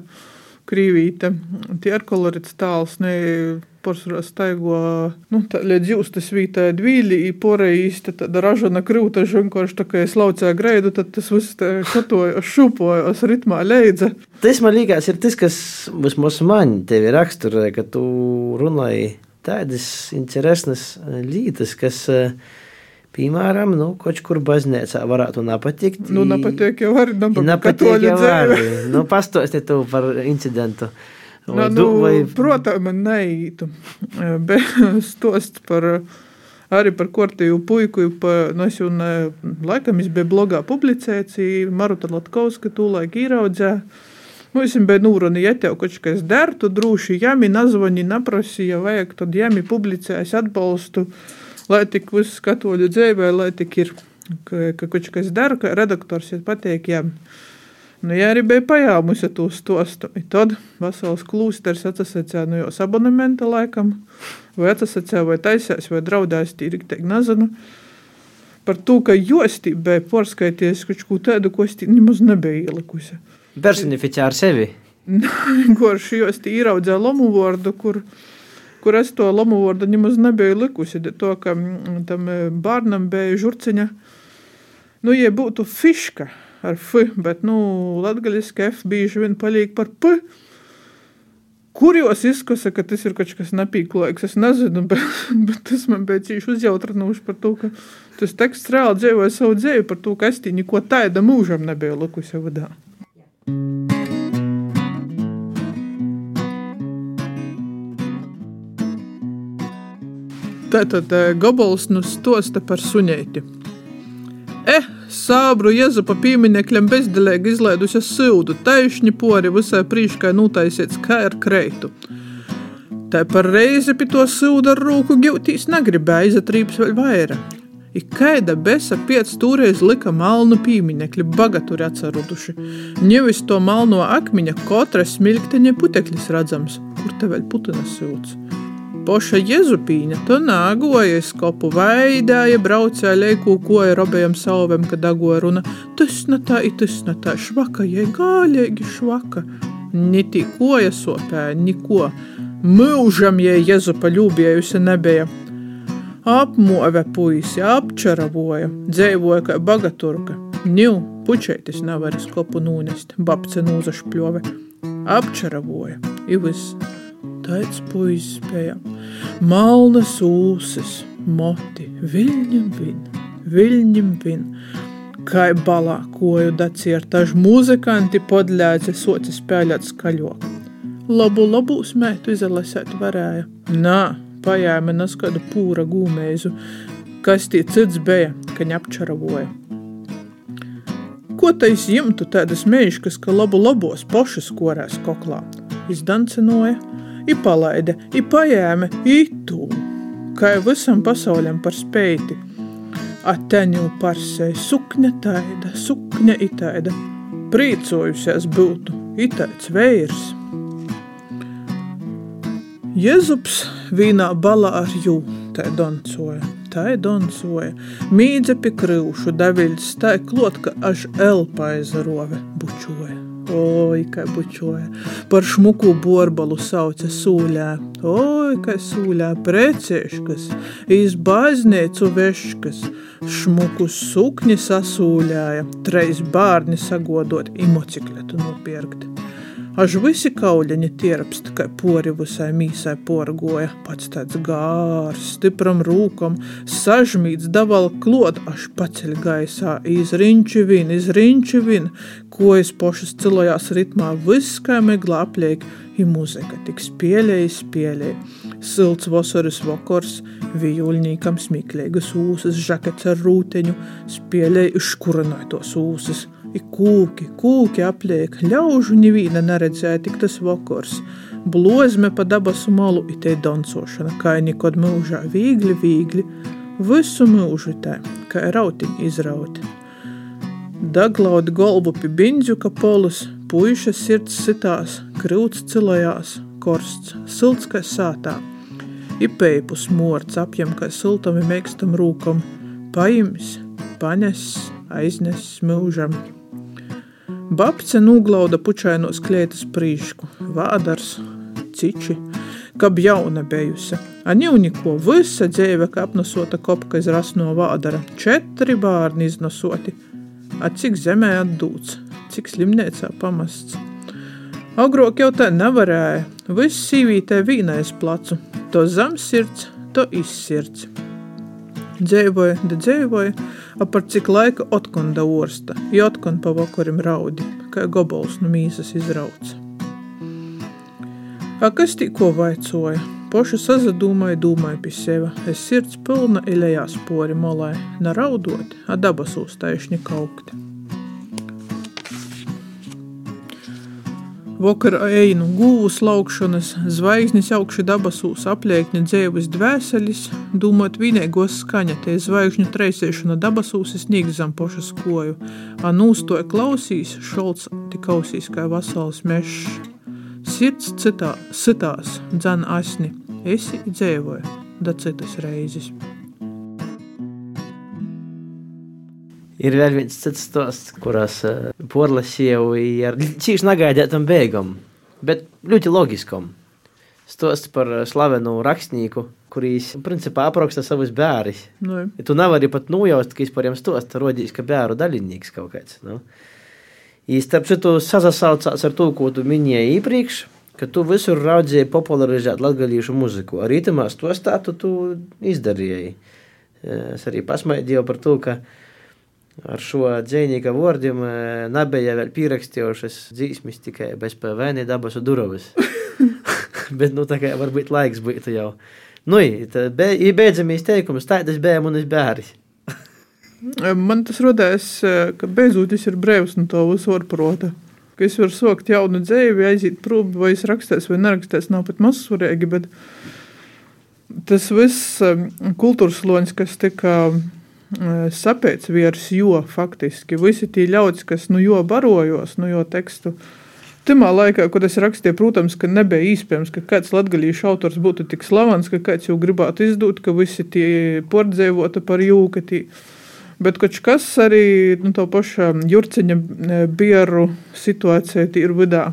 Krīvīte. Tie ir kolorīts tāls, ne porcelāna staigo, nu, tā līdz jūstas vītā dvīļi, porējīs, tad tāda ražana krūta, vienkārši tā kā es laucēju greidu, tad tas viss šutoja, šūpojos ritmā leidza. Tas man liekas, ir tas, kas vismaz man tevi raksturē, ka tu runāji tādas interesantas lietas, kas uh, Piemēram, nu, kaut kur baznīcā varētu nepatikt. Nu, nepatīk jau arī. Nepatīk jau arī. Nu, pastāsti tu par incidentu. Vai nu, vai... Protams, man neītu. Bet stosts par arī par kortīvu puiku. Pa, nu, es jau ne, laikam es biju blogā publicēts, Maruta Latkovska tūlaik īraudzē. Nu, es biju nūruni, ja tev kaut kas der, tu droši jami nazvani, naprasīja, vajag, tad jami publicēs atbalstu. Lai tik viss katoļu dzīvē, lai tik ir, ka, ka kaut kas dara, ka redaktors ir pateik, jā. Nu, ja arī bija pajāmusi to stostu, tad vesels klūsters atsasacīja no jos abonementa laikam, vai atsasacīja, vai taisās, vai draudās, tīri, teik, nezinu, par to, ka jostī bija porskaities kaut ko tādu, ko es nemaz nebija ielikusi. Personificē ar sevi? Kurš jostī īraudzē lomu vārdu, kur kur es to lamu vārdu nemaz nebiju likusi, to, ka mm, tam e, bērnam bija žurciņa, nu, ja būtu fiška ar F, bet, nu, latgaļiski F bieži vien paliek par P, Kur jūs izskata, ka tas ir kaut kas nepīklīgs? Es nezinu, bet, bet tas man bija cīši uzjautrinoši par to, ka tas teksts reāli dzīvoja savu dzīvi, par to, ka es tī neko tāda mūžam nebiju likusi vadā. Tātad eh, Gobals nu stosta par suņeiti. Eh, sābru Jezupa pieminekļam bezdelīgi izlaidusi sildu, taišņi pori visai prīškai nutaisiets kā ar kreitu. Tā par reizi pie to sildu ar rūku giltīs negribēja izatrīps vēl vairāk. Ik kāda besa piec stūreiz lika malnu pīminekļu, bagaturi atsaruduši. Ņevis to malno akmiņa, katra smilkteņa putekļis redzams, kur te vēl putinas silds. Poša Jezupīņa to nāgoja skopu vaidāja, braucēja leiku, koja robējam salvem, kad dagoja runa. Tas ne tā, tas ne tā, švaka, jai gāļēgi švaka. Nitī koja sopēja, niko. Mūžam jai Jezupa ļūbējusi nebija. Apmove puisi, apčaravoja, dzēvoja kā bagaturka. Niu, pučētis nevar skopu nūnest, babce nūzašpļove. Apčaravoja, i viss. Tāds puisis spēja. Malnas ūsas, moti, viļņam vin, viļņam vin. Kai balā koju daciertaž muzikanti podļēci soci spēļēt skaļok. Labu, labu smētu izalasēt varēja. Nā, pajēma naskadu pūra gūmēzu, kas tie cits bija, ka ņapčaravoja. Ko tais jimtu tādas meiškas, ka labu labos pošas korēs koklā? Izdancinoja, i palaide, i paēme, i tū, kā visam pasauļam par spēti. Ateņu parsei, sukņa taida, sukņa itaida, prīcojusies būtu itāds veirs. Jezups vīnā balā ar jū, tai doncoja, tai doncoja, mīdze pie kryušu, daviļs, tai klot, ka až elpa aizarove bučoja. Oi, kā bučoja. Par šmuku borbalu sauca sūļā. Oi, kā sūļā precēškas, iz baznīcu veškas. Šmuku sukņi sasūļāja, treis bārni sagodot, i mocikletu nopirkt. Až visi kauļiņi tierpst, kā pori visai mīsai porgoja, pats tāds gārs, stipram rūkam, sažmīts davala klot, až paceļ gaisā, izrinči vin, izrinči vin, kojas pošas cilojās ritmā, viss kā meglā apliek, i muzika tik spēlēja, spēlēja. Silts vasaras vakars, vijuļnīkam smīklīgas ūsas, žakets ar rūteņu, spēlēja izškurinātos ūsas, I kūki, kūki apliek, ļaužu nevīna neredzēja tik tas vakars. Blozme pa dabasu malu itei dancošana, kā nikod mūžā, vīgli, vīgli, visu mūžu te, kā rautiņi izrauti. Daglaudi golbu pi biņģu kapolus, puiša sirds sitās, krūts cilojās, korsts, silts kā sātā. I peipus morts apjem kā siltami meikstam rūkam, paims, panes, aiznes mūžam. Babce nuglauda pučainos klētas prīšku, vādars, ciči. kab jauna bijusi. Aņūniko visa dzīve, kā apnosota kopka iz rasno vādara, četri bārni iznosoti. A cik zemē atdūts, cik slimnīcā pamests. Agrāk jau tā nevarēja. Viss sīvītē vīnais placu, to zemsirds, to izsirds. Dzēvoja, da dzēvoja, a par cik laika otkonda orsta, jo otkon pa vakarim raudi, kā gobols no mīsas izrauc. A kas tikko vaicoja? Poša sazadūmāja, dūmāja pie sevi. Es sirds pilna ilējās pori molai, naraudot, a dabas uztaišņi kaukti. Vakara einu gūvus laukšanas, zvaigznes augši dabasūs apliekņa dzēvis dvēselis, dūmot vienīgos skaņa, tie zvaigžņu treisēšana dabasūs sniegt zem pošas koju, a nūstoja klausīs, šolts tik ausīs kā vasals mešs. Sirds citā, sitās, dzan asni, esi dzēvoja, da citas reizes. Ir vēl viens cits stāsts, kurās uh, porlasīju ar cīņš negaidētam beigam, bet ļoti logiskam. Stosts par uh, slavenu rakstnieku, kurīs principā apraksta savus bērnus. Nu, ja tu nevari pat nojaust, ka par viņiem stosta rodīs, ka bērnu dalībnieks kaut kāds. Nu. I starp citu sasaucās ar to, ko tu minēji iepriekš, ka tu visur raudzēji popularizēt latgalīšu muziku. Arī tamā stostā tu, tu izdarīji. Es arī pasmaidīju par to, ka ar šo dzīsnieku vārdiem nebija vēl pierakstījušas dzīsmis tikai bez PVN dabas durvis. Bet, nu, tā kā varbūt laiks būtu jau. Nu, ir beidzamīs teikums, tādas bija manas bērns. Man tas rodās, ka beidzot es ir brīvs no to visu prota. Ka es varu sokt jaunu dzīvi, aiziet prom, vai es rakstēs vai nerakstēs, nav pat mazsvarīgi, bet tas viss kultūras loņas, kas tika sapēc virs jo faktiski. Visi tie ļaudis, kas nu jo barojos, nu jo tekstu. Timā laikā, kad es rakstīju, protams, ka nebija iespējams, ka kāds latgalīšu autors būtu tik slavens, ka kāds jau gribētu izdot, ka visi tie pordzēvota par jūkatī. Bet kas arī nu, to pašu jurciņa bieru situācija ir vidā.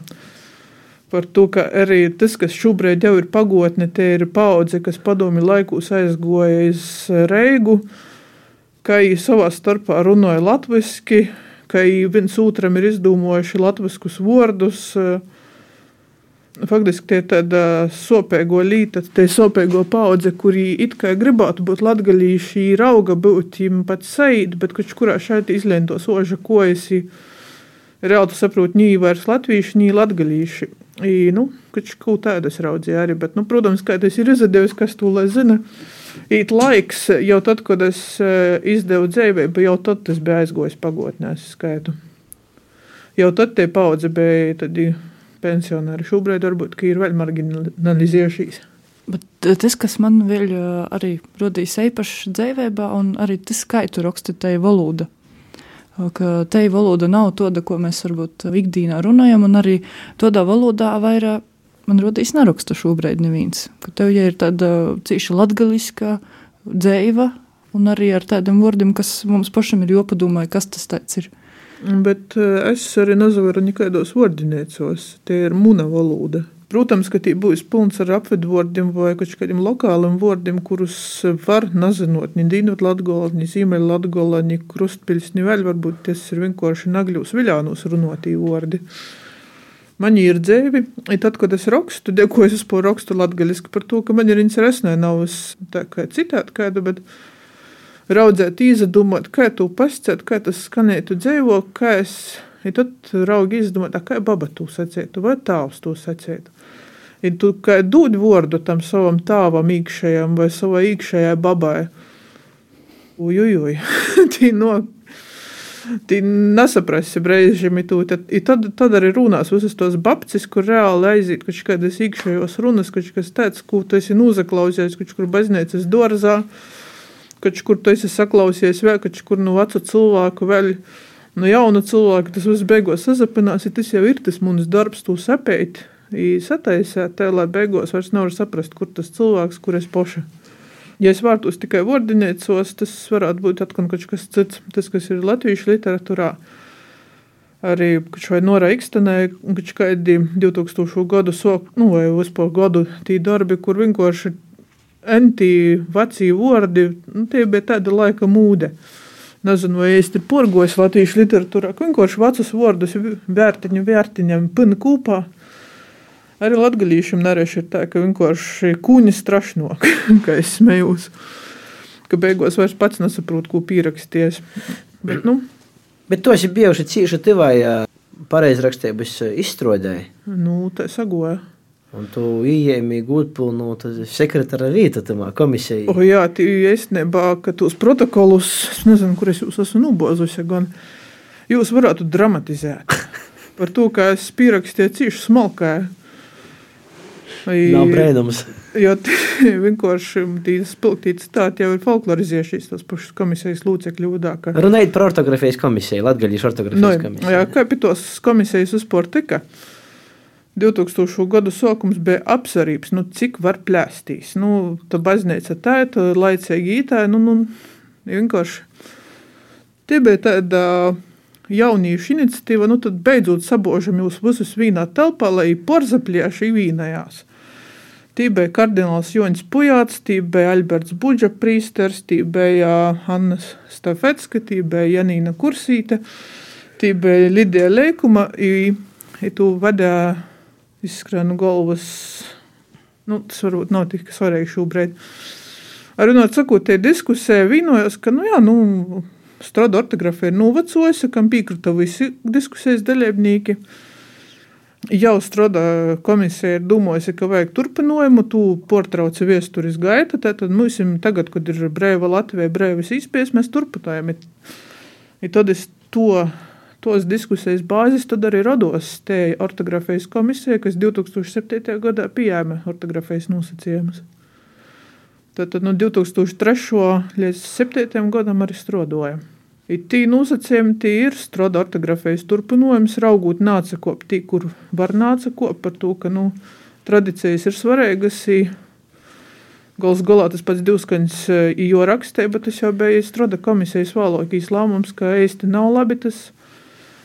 Par to, ka arī tas, kas šobrīd jau ir pagotne, tie ir paudze, kas padomi laikus aizgoja iz Reigu, ka viņi savā starpā runāja latviešu, ka viens otram ir izdomājuši latviskus vārdus. Faktiski tie ir tāda sopēgo līta, tie sopēgo paudze, kuri it kā gribētu būt latgalīši, ir auga būt viņam pat saīt, bet kurš kurā šeit izlēma to soža kojas, reāli saprot, nī vairs latvieši, nī latgalīši. I, nu, kaut tādas raudzēja arī, bet, nu, protams, kā tas ir izdevies, kas to lai zina. Uh, Īt laiks, jau tad, kad es eh, izdevu dzīvību, jau tad tas bija aizgojis pagotnē, es skaitu. Jau tad tie paudze bija tādi pensionāri. Šobrīd varbūt ir vēl marginalizējušies. Bet eh, tas, kas man vēl eh, arī rodīs īpaši dzīvībā, un arī tas, kā tu raksti tai valoda. Ka te valoda nav tāda, ko mēs varbūt ikdienā runājam, un arī tādā valodā vairāk man rodīs neraksta šobrīd neviens. Ka tev ja ir tāda cīša latgaliska dzēva, un arī ar tādiem vārdiem, kas mums pašam ir jopadomāja, kas tas tāds ir. Bet eh, es arī nezvaru nekādos vārdinēcos, tie ir muna valoda. Protams, ka tie būs pilns ar apvidvārdiem vai kādiem lokāliem vārdiem, kurus var nezinot, ni dīnot latgola, ni zīmeļa latgola, ni krustpiļs, ni vēl varbūt tas ir vienkārši nagļūs viļānos runotī vārdi. Uh, Man ir un tad, kad es rakstu, dekoju es par rakstu latgaļiski par to, ka man ir interesē, nav tā kā citādi kādu, bet raudzēt, izdomāt, kā tu pasciet, kā tas skanētu dzēvo, kā es, un tad raugi izdomāt, kā baba tu sacētu, vai tāvs tu sacētu. Un tu kā dod vārdu tam savam tāvam īkšējam vai savai īkšējai babai. Ujujuj, tī no Tī nesaprasti reizēm, tad, tad, tad arī runās visas tos babcis, kur reāli aiziet kaut kādas iekšējos runas, kaut kas tāds, ko tu esi nozaklausies, kaut kur baznīcas dārzā, kaut kur tu esi saklausies vēl, kaut kur no vecu cilvēku vēl. No jauna cilvēka tas viss beigās sazapinās, ja tas jau ir tas mans darbs, to sapēt, sataisēt, tā, lai beigās vairs nevar saprast, kur tas cilvēks, kur es poša. Ja es vārtos tikai vārdinēcos, tas varētu būt atkal kaut kas cits, tas, kas ir latviešu literatūrā. arī Nora Ikstenē, kad kādi 2000 gadu sok, nu, vai vispār gadu tī darbi, kur vienkārši enti veci vārdi, nu, tie bija tāda laika mūde. Nezinu, vai es te porgojos latviešu literatūrā, vienkārši vecus vārdus vērtiņu vērtiņam pina kūpā. Arī latgalīšiem nereši ir tā, ka vienkārši kūņi strašnok, kā es smējos. Ka beigās vairs pats nesaprot, ko pieraksties. Bet, nu, Bet tu esi bijuši cīši tivai pareizrakstības izstrādēji. nu, tā sagoja. Un tu ieejami gūtpilnu sekretāra vīta tamā komisijā. O, jā, tī īstenībā, ka tos protokolus, es nezinu, kur es jūs esmu nobāzusi, gan jūs varētu dramatizēt. Par to, ka es pierakstīju cīši smalkā. Nav brēnums. Jo vienkārši tīs spilgtītas citāti jau ir folklorizējušies tos pašus komisijas lūcekļu vārdā. ka- Runājot par ortogrāfijas komisiju, Latvijas ortogrāfijas Nu, komisiju. jā, kā pie tos komisijas vispār tika? 2000. gadu sākums bija apsarības, nu, cik var plēstīs. Nu, tā baznīca tā, tā laicīgi ītā, nu, nu, vienkārši. Tie bija tāda jauniešu iniciatīva, nu, tad beidzot sabožam jūs visus vīnā telpā, lai porzaplieši vīnajās. Tī bija kardināls Joņs Pujāts, tī bija Alberts Budža prīsters, tī bija Anna Stafetska, tī bija Janīna Kursīte, tī bija Lidija Leikuma, i, i tu vadā izskrēnu galvas, nu, tas varbūt nav tik svarīgi šobrīd. Runāt sakot, tie diskusē vīnojas, ka, nu jā, nu, strāda ortografija ir novecojusi, kam piekrita visi diskusijas dalībnieki. Jau strādā komisija ir domājusi, ka vajag turpinājumu, tu portrauci viesturis gaita, tad mums tagad, kad ir brēva Latvija, brēvis izpējas, mēs turpinājam. I tad es to, tos diskusijas bāzes tad arī rados te ortografijas komisija, kas 2007. gadā pieņēma ortografijas nosacījumus. Tad, tad no 2003. līdz 2007. gadam arī strādāja. Tī nosacījumi tī ir strādā ortografijas turpinājums, raugot nāca kop tī, kur var nāca kop par to, ka nu, tradīcijas ir svarīgas. i Gals galā tas pats divskaņas i jo rakstē, bet tas jau bija strādā komisijas vālokīs lēmums, ka īsti nav labi tas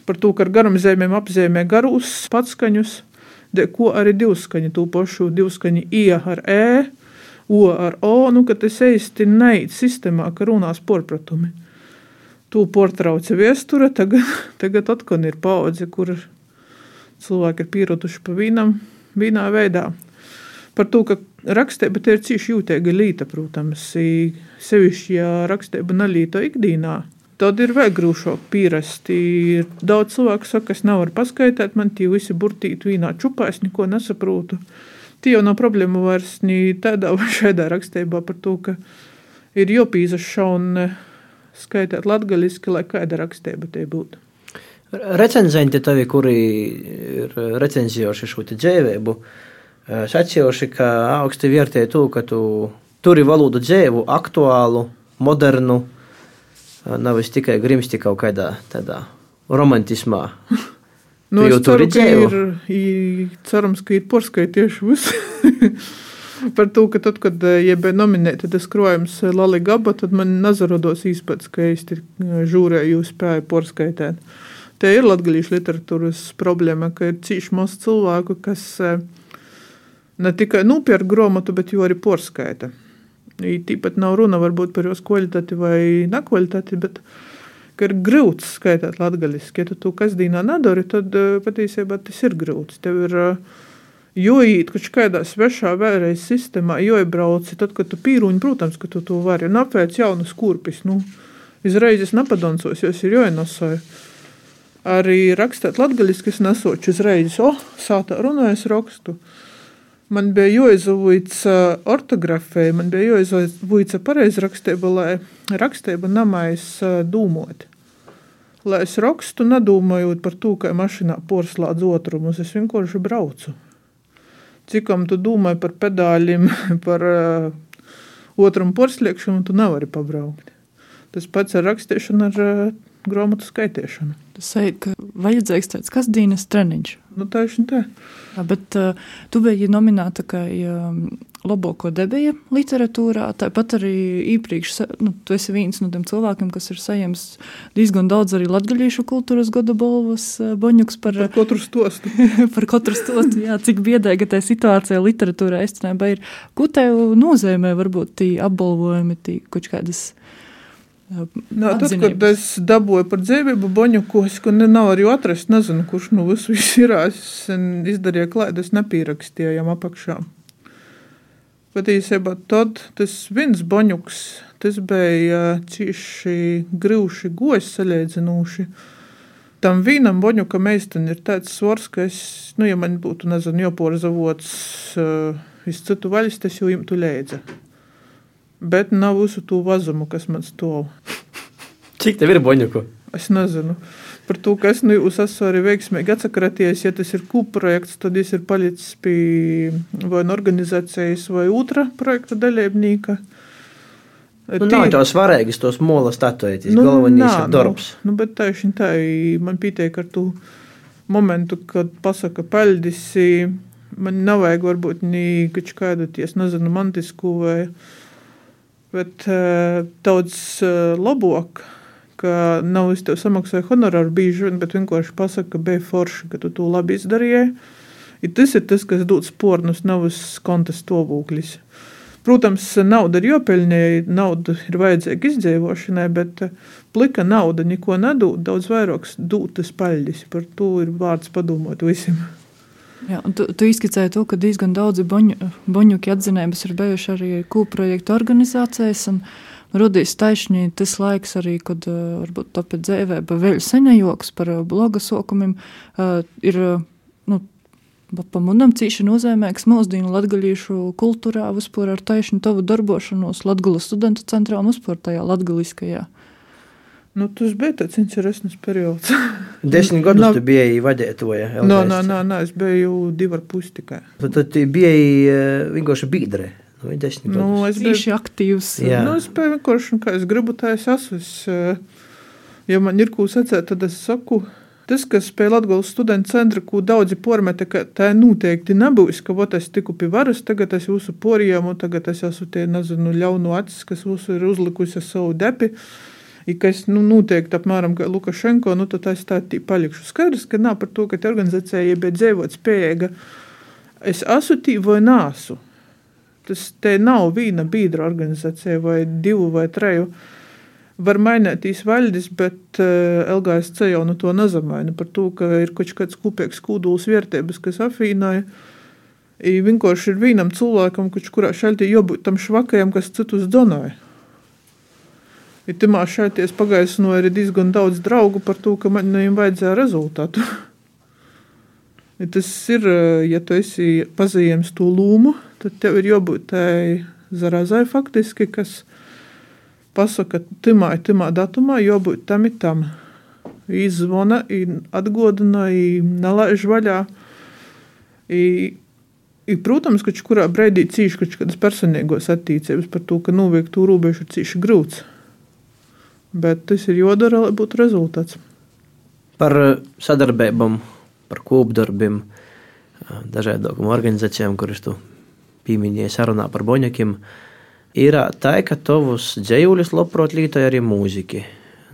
par to, ka ar garumzīmēm apzīmē garus patskaņus, de, ko arī divskaņi, to pašu divskaņi I ar E, O ar O, nu, ka tas īsti neiet sistēmā, ka runās porpratumi. Tu portrauci viestura, tagad, tagad atkal ir paudze, kur cilvēki ir pieraduši pa vīnam, vīnā veidā. Par to, ka rakstība ir cīši jūtīga līta, protams, sevišķi, ja rakstība nalīta ikdīnā, tad ir vēl grūšāk pierast. Ir daudz cilvēku saka, es nevaru paskaidrot, man tie visi burtīti vīnā čupā, es neko nesaprotu. Tie jau nav problēma vairs tādā vai šādā rakstībā par to, ka ir jopīzaša un skaitāt latgaliski, lai kāda rakstība te būtu. Recenzenti tavi, kuri ir recenzijoši šo te dzēvēbu, sacījuši, ka augsti vērtē to, ka tu turi valodu dzēvu, aktuālu, modernu, nevis tikai grimsti kaut kādā tādā romantismā. Nu, Tu jau tur ir, i, cerams, ka ir porskaitieši visi. Par to, ka tad, kad eh, ja bija nominēta tas krojums eh, Lali Gaba, tad man nezarodos īspats, ka es tur žūrēju spēju porskaitēt. Te ir latgalīšu literatūras problēma, ka ir cīši maz cilvēku, kas eh, ne tikai nopērk grāmatu, bet jau arī porskaita. I Tīpat nav runa varbūt par jos kvalitāti vai nekvalitāti, bet ka ir grūts skaitīt latviešu. Ja tu to kasdienā nedari, tad eh, patiesībā tas ir grūts. Tev ir eh, jāiet kaut kādā svešā vēlreiz sistēmā, jāiebrauc. Tad, kad tu pīrūņi, protams, ka tu to vari. Un apvērt jaunas kurpes. Nu, izreiz es nepadansos, jo es ir jāienosāju. Arī rakstīt latviešu, kas nesoču uzreiz, o, oh, sātā runājas rakstu. Man bija jāizvīts ortogrāfija, man bija jāizvīts pareizrakstība, lai rakstība namais dūmot. Lai es rakstu, nedomājot par to, ka mašīnā porslādz otrumus, es vienkārši braucu. Cikam tu domāji par pedāļiem, par uh, otram porslēgšanu, tu nevari pabraukt. Tas pats ar rakstīšanu, ar uh, grāmatu skaitīšanu. Tas ir, ka vajadzīgs tāds kasdienas treniņš. Nu, tieši tā. Jā, bet uh, tu biji nominēta kā um, labāko debija literatūrā. Tāpat arī iepriekš, nu, tu esi viens no tiem cilvēkiem, kas ir saņēmis diezgan daudz arī latgaļiešu kultūras gada balvas uh, boņuks par, par katru stostu. par katru stostu, jā, cik biedēga tā situācija literatūrā īstenībā ir. Ko tev nozīmē varbūt tī apbalvojumi, tī kaut kādas Nā, tad, kad es dabūju par dzīvību boņukos, ne, nav arī atrast, nezinu, kurš nu visu ir. Es izdarīju klaidu, es nepīrakstīju jām apakšā. Bet īstenībā tad tas viens boņuks, tas bija cīši grūši gojas salīdzinoši. Tam vienam boņukam meistam ir tāds svars, ka es, nu, ja man būtu, nezinu, joporzavots uh, iz citu vaļas, tas jau imtu lēdza bet nav visu to vazumu, kas man stāv. Cik tev ir boņuku? Es nezinu. Par to, ka es nu, esmu arī veiksmīgi atsakraties, ja tas ir kūprojekts, tad es ir palicis pie vai nu organizācijas vai otra projekta dalībnieka. Nu, Tī... Nav jau svarīgi tos mola statuēties, nu, galvenais ir darbs. Nu, nu, bet tieši tā, man pietiek ar to momentu, kad pasaka paļdisi, man nav vajag varbūt nī kādu ties, nezinu, mantisku vai Bet uh, daudz uh, labāk, ka nav es tev samaksāju honorāru bieži vien, bet vienkārši pasaka, ka bija forši, ka tu to labi izdarīji. I tas ir tas, kas dod spornus, nav konta stāvoklis. Protams, nauda ir jopelnē, nauda ir vajadzīga izdzīvošanai, bet plika nauda neko nedod, daudz vairāk dūtas paļģis. Par to ir vārds padomāt visiem. Jā, tu, tu izskicēji to, ka diezgan daudzi boņu, boņuki atzinības ir bijuši arī kūprojektu organizācijas. Radīs taisnīgi tas laiks, arī, kad uh, varbūt tāpēc dzīvē, bet vēl senējoks par uh, bloga sokumiem uh, ir. Nu, Pamanām, cīši nozīmīgs mūsdienu latgalīšu kultūrā, vispār ar taisnu tavu darbošanos Latgulas studentu centrā un vispār tajā latgaliskajā. Nu, tas bija tāds interesants periods. Desmit gadus no, tu biji vadītāja. Nē, nē, nē, es biju divi ar pusi tikai. Tad, tad tu biji vienkārši biedre. Nu, nu, es biju ļoti aktīvs. Jā, nu, es vienkārši, kā es gribu, tā es esmu. Es, uh, ja man ir ko sacīt, tad es saku. Tas, kas pie Latvijas studentu centra, ko daudzi pormeta, ka tā noteikti nebūs, ka vot es tiku pie varas, tagad es jūsu porījām, un tagad es esmu tie, nezinu, ļaunu acis, kas jūs ir uzlikusi savu depi. Ja kas nu, noteikti apmēram kā Lukašenko, nu, tad es tā palikšu. Skaidrs, ka nav par to, ka organizācija ir dzīvot spējīga. Es esmu tī vai nāsu. Tas te nav viena biedra organizācija vai divu vai treju. Var mainīties valdis, bet eh, LGSC jau no to nezamaina par to, ka ir kaut kāds kopīgs kūduls vērtības, kas afīnāja. I vienkārši ir vienam cilvēkam, kurā šeit ir jābūt tam švakajam, kas citus donoja. Ja timā šeit es pagaisnoju arī diezgan daudz draugu par to, ka man viņam vajadzēja rezultātu. ja tas ir, ja tu esi pazīstams to lūmu, tad tev ir jābūt tai zarazai faktiski, kas pasaka, timā, timā datumā jābūt tam ir tam. Izzvana, atgodina, nelaiž vaļā. I, I, protams, ka kurā brīdī cīši kaut kādas personīgos attīstības par to, ka noviekt to robežu ir cīši grūts. Bet tas ir jādara, lai būtu rezultāts. Par eh, sadarbībām, par kopdarbiem, dažādām organizācijām, kuras tu pieminēji sarunā par boņakiem, ir tā, ka tavus dzējuļus labprāt lietoja arī mūziķi.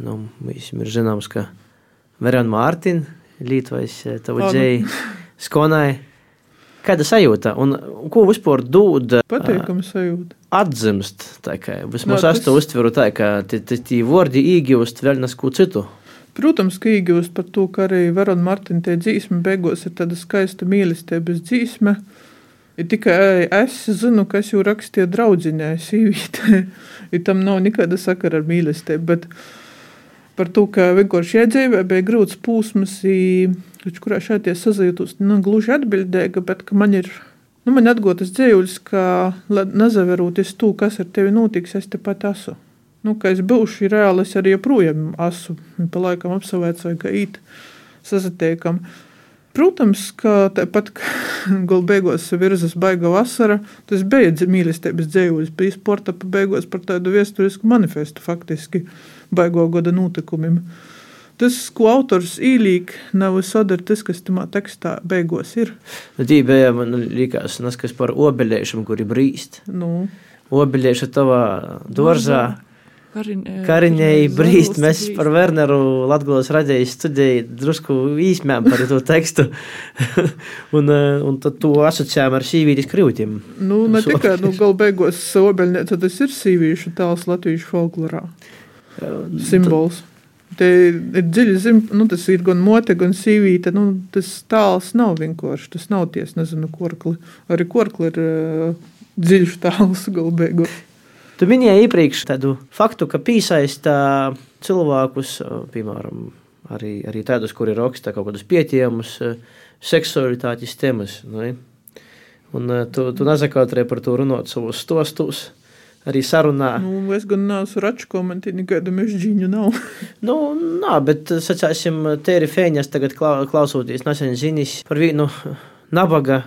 Nu, visam ir zināms, ka Verona Mārtiņa lietojas eh, tavu dzēju skonai. Kāda sajūta un ko vispār dod? Patīkami sajūta. Atzimst, tā kā vismaz es to uztveru tā, ka tie vārdi īgūst vēl nesku citu. Protams, ka īgūst par to, ka arī Verona Martina tie dzīsme beigās ir tāda skaista mīlestības dzīsme. Ir tikai es zinu, kas jau rakstīja draudzinē, sīvītē. Tam nav nekāda sakara ar mīlestību, bet par to, ka vienkārši iedzīvē bija grūts pūsmas. Kurā šeit es sajūtos nu, gluži atbildīga, bet man ir nu, man atgūtas dzīvuļs, ka nezaveroties to, kas ar tevi notiks, es tepat esmu. Nu, ka es būšu reāli, es arī joprojām esmu. Pa laikam apsavēcoju, ka īt sazatiekam. Protams, ka tāpat gala beigās virzas baiga vasara, tas bija mīlestības dzīvuļs, bija sporta beigās par tādu vēsturisku manifestu faktiski baigo gada notikumiem. tas, ko autors īlīk, nav sadara tas, kas tamā tekstā beigos ir. Nu, tī bija, man likās, nas, kas par obeļiešiem, kuri brīst. Nu, Obeļieši tavā dorzā. Kariņai brīst, mēs par Werneru Latgulas radējas studēju drusku īsmēm par to tekstu. un, eh, un tad to asociējām ar sīvītis krīvtiem. nu, ne tikai nu, galu beigās obeļniece, tas ir sīvīšu tēls latviešu folklorā. Simbols. Te ir dziļi zem, nu, tas ir gan mote, gan sīvīte. Nu, tas tēls nav vienkārši, tas nav ties, nezinu, korkli. Arī korkli ir uh, dziļš tēls galu beigās. Tu minēji iepriekš tādu faktu, ka piesaista cilvēkus, piemēram, arī, arī tādus, kuri raksta kaut kādus pietījumus, seksualitātes temas. Ne? Un tu, tu nezakautrē par to runāt savos stostos, arī sarunā. Nu, es gan neesmu raču komentēt, nekādu mežģīņu nav. Nu, nā, bet, sacāsim, Tēri Fēņas tagad klau- klausoties nesen ziņas par vienu nabaga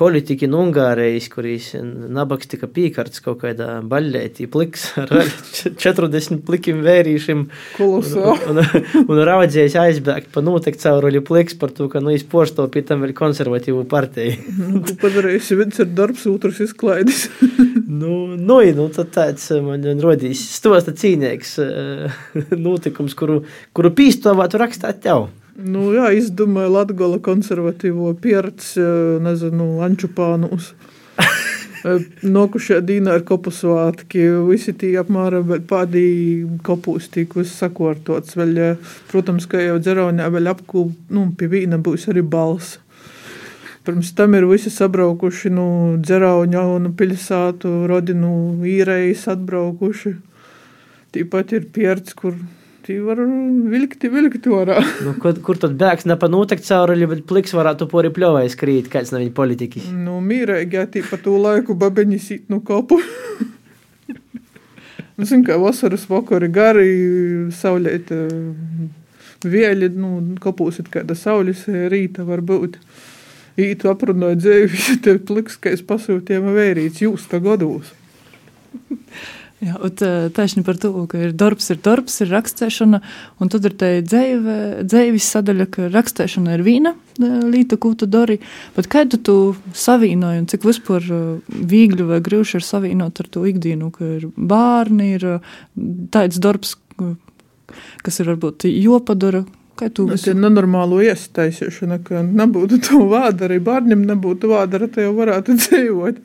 politiķi no Ungārijas, kurīs nabaks tika pīkārts kaut kādā baļļētī pliks ar 40 plikiem vērīšiem. Kolosāli. Un, un, un raudzējis aizbēgt pa noteikti cauruļu pliks par to, ka, nu, es porsto pie tam vēl konservatīvu partiju. Nu, tu padarīsi, viens ir darbs, otrs izklaidis. Nu, nu, nu, tad tāds eh, man rodīs stosta cīnīgs eh, notikums, kuru, kuru pīstovātu rakstāt tev. Nu, jā, izdomāja Latgola konservatīvo pieredzi, nezinu, ančupānus. Nokušajā dīnā ir kopu svētki, visi tie apmēram pādī kopūs viss sakortots. Vēl, eh, protams, ka jau dzeraunē vēl apkūp, nu, pie vīna būs arī balss. Pirms tam ir visi sabraukuši, nu, dzerauņa un pilsētu, rodinu īrejas atbraukuši. Tīpat ir pieredze, kur tī var vilkt, vilkt orā. Nu, kur, kur tad bēgs ne pa noteikti cauruļu, bet pliks varētu pori pļovai skrīt, kāds nav viņa politiķis. Nu, mīrēgi, jā, tī pa to laiku babeņi sīt no kopu. Nu, Zinu, kā vasaras vakari gari, saulēt vieļi, nu, kopūs ir kāda saules rīta var būt. Ītu aprunāja dzēju, visi te pliks, ka es pasūtījām vērīts jūs tā gados. Jā, un taisni par to, ka ir darbs, ir darbs, ir rakstēšana, un tad ir tā dzēvis sadaļa, ka rakstēšana ir viena līta, ko tu dari, bet kā tu tu savīnoji, un cik vispār viegli vai grūši ir savīnot ar to ikdienu, ka ir bārni, ir tāds darbs, kas ir varbūt jopadara, tu Tas ir nenormālo iestaisīšana, ka nebūtu to vārdu, arī bērnam nebūtu vārdu, ar te jau varētu dzīvot.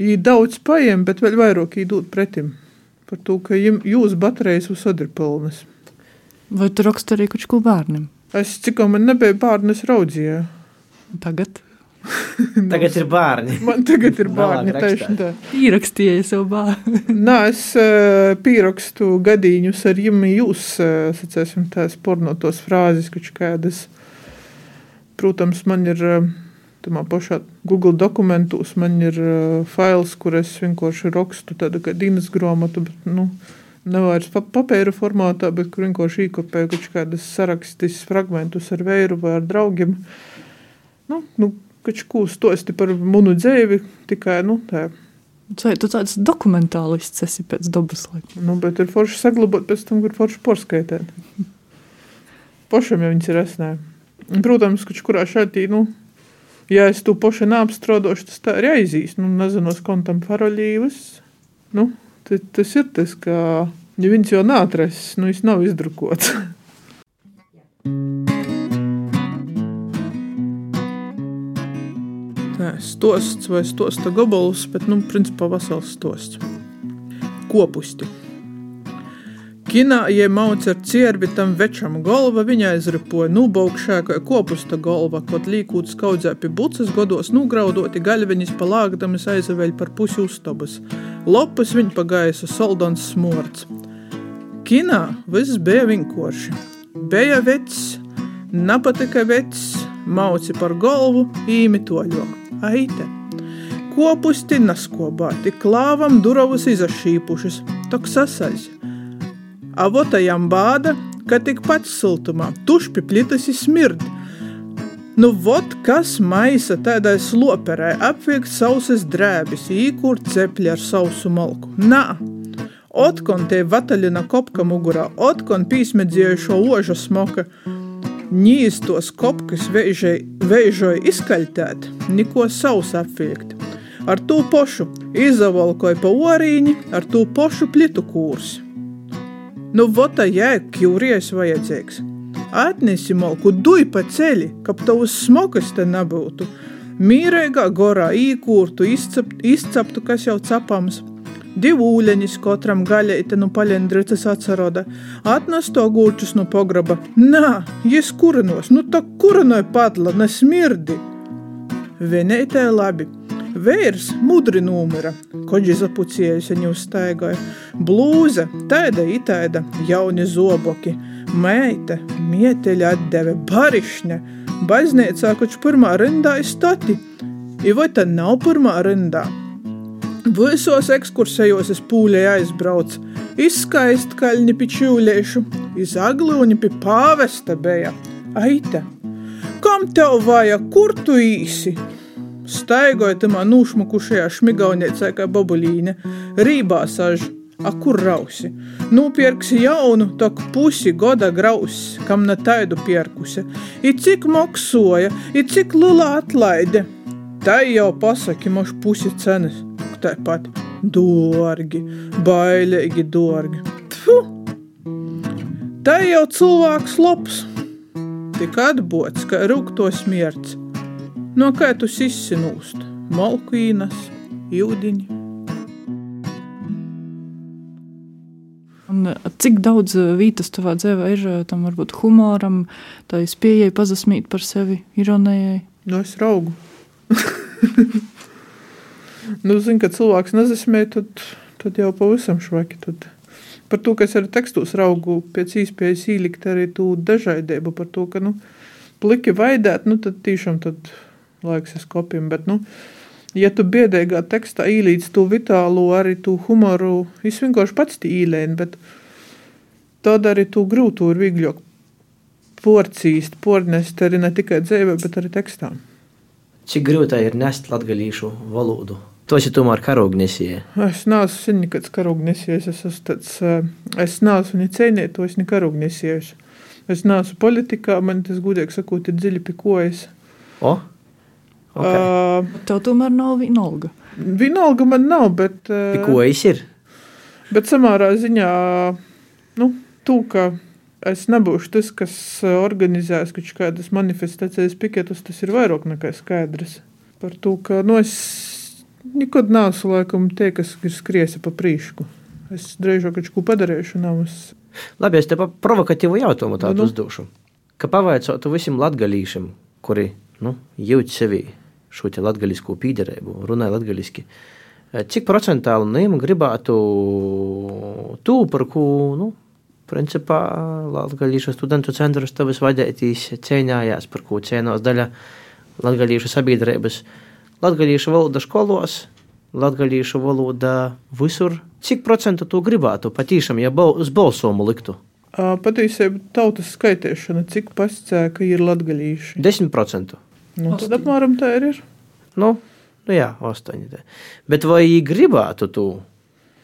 viņi daudz paiem, bet vēl vairāk īdūt pretim. Par to, ka jim, jūs baterijas visur ir pilnas. Vai tu raksti arī kaut ko bērnam? Es cik man nebija bērnu, es raudzīju. Tagad? Tagad ir bērni. Man tagad ir bērni. Tieši tā. Ierakstīju savu bērnu. Nē, es uh, pierakstu gadījumus ar jums, jūs uh, sacēsim tās pornotos frāzes, kaut kādas. Protams, man ir uh, tamā pašā Google dokumentos, man ir uh, fails, kur es vienkārši rakstu tādu kā dienas grāmatu, bet, nu, nevairs pa papēra formātā, bet kur vienkārši īkopēju kaut kādas sarakstis fragmentus ar vēru vai ar draugiem. Nu, nu, kaut ko stosti par munu dzēvi, tikai, nu, tā. Tu tāds dokumentālists esi pēc dabas laika? Nu, bet ir forši saglabāt pēc tam, kur forši porskaitēt. Pašam jau viņas ir esnē. Protams, ka kurā šādi, nu, ja es to pašu neapstrādošu, tas tā arī aizies. Nu, nezinu, kontam paroļīvas. Nu, tas, ir tas, ka, ja viņš jau neatrasts, nu, viņš nav izdrukots. Tā, stosts vai stosta gabals, bet, nu, principā vesels stosts. Kopusti. Kinā, ja mauc ar ciervi tam večam galva, viņa aizripoja nubaukšā, kā kopusta galva, kaut līkūt skaudzē pie bucas godos nugraudoti gaļveņas palāgdamas aizaveļ par pusi uztabas. Lopas viņa pagaisa soldans smorts. Kinā viss bija vienkārši. bija vecs, napatika vecs, mauci par galvu, īmitoļok. Aite! Kopusti naskobāti, klāvam durovus izašīpušas, tok sasaļs. Avotajam bāda, ka tik pats siltumā, tušpi plitas smird. Nu, vot kas maisa tādai sloperai apviekt sausas drēbis, īkurt cepļi ar sausu malku. Nā! Otkon te vataļina kopka mugurā, otkon pīsmedzējušo oža smoka, ņīstos kopkas veižoja izkaļtēt, niko savs apviekt ar to pašu izavalkoja pa orīņi, ar to pašu plitu kūrsi. Nu, vota jēga, kjūries vajadzīgs. Atnesi malku duj pa ceļi, kap tavus smokas te nebūtu. Mīrīgā gorā īkūrtu, izcept, izceptu, kas jau capams. Divu ūleņus katram no nu palendricas atsaroda, atnes to gūčus no pograba. Nā, jis kurinos, nu tā kurinoja padla, nesmirdi. Vienētē labi, Vērs mudri numura, koģi zapucējusi viņu staigoja. Blūze, taida itaida, jauni zoboki, meita, mieteļa atdeve, barišņa, baznīcā, koč pirmā rindā ir stati. I vai tad nav pirmā rindā? Visos ekskursējos es pūlē aizbraucu, izskaist kaļņi pi čūliešu, iz aglūņi pi pāvesta beja. Aita, kam tev vajag, kur tu īsi? Staigoja tamā nūšmukušajā šmigauniecē kā babulīne, rībā saž, a kur rausi. Nūpierksi jaunu, tok pusi goda grausi, kam na taidu pierkuse. I cik moksoja, i cik lula atlaide. Tai jau pasaki moš pusi cenas, tāpat dārgi, bailīgi dārgi. Tfu! Tā jau cilvēks labs, tik atbots, ka rūktos mierts. No kā tu izsinūst? Malkvīnas, jūdiņi. Un cik daudz vietas tavā dzīvē ir tam varbūt humoram, tā izpējai pazasmīt par sevi, ironijai? Nu, es raugu. nu, zinu, kad cilvēks nezasmē, tad, tad jau pavisam švaki. Tad par to, kas ir tekstos raugu, pēc īspējas īlikt arī tū dažaidību par to, ka, nu, pliki vaidēt, nu, tad tiešām tad laiks es kopim, bet, nu, ja tu biedēgā tekstā īlīdz tu vitālu, arī tu humoru, es vienkārši pats tī īlēni, bet tad arī tu grūtu ir vīgļok porcīst, pornest arī ne tikai dzēvē, bet arī tekstā. Cik grūtā ir nest latgalīšu valodu? To esi tomēr karognesīja. Es neesmu sen nekāds karognesījis, es esmu tāds, eh, es neesmu to es ni karognesījis. Es neesmu politikā, man tas gudīgi sakot, ir dziļi pikojas. O? Okay. Uh, Tev tomēr nav vienalga. Vienalga man nav, bet. Uh, Ko es ir? Bet samērā ziņā, nu, tu, ka es nebūšu tas, kas organizēs kaut kādas manifestācijas piketus, tas ir vairāk nekā skaidrs. Par to, ka, nu, es nekad neesmu laikam tie, kas ir skriesi pa prīšku. Es drīzāk kaut ko padarīšu, nav. Labi, es tev provokatīvu jautājumu tādu nu, nu. uzdošu. Ka pavaicātu visiem latgalīšiem, kuri, nu, jūt sevi šo latgaļisku pīderību, runāja latgaļiski. Cik procentāli nīm gribētu tū, par ko, nu, principā, latgaļīšu studentu centrus tavas vadētīs cēņājās, par ko cēnās daļa latgaļīšu sabiedrības, latgaļīšu valoda skolos, latgaļīšu valoda visur. Cik procentu tu gribētu patīšām, ja uz balsomu liktu? Patiesībā tautas skaitīšana, cik pascēka ir latgaļīši? 10%. Nu, tad apmēram tā ir. Nu, nu jā, astoņi. Bet vai viņi gribētu to?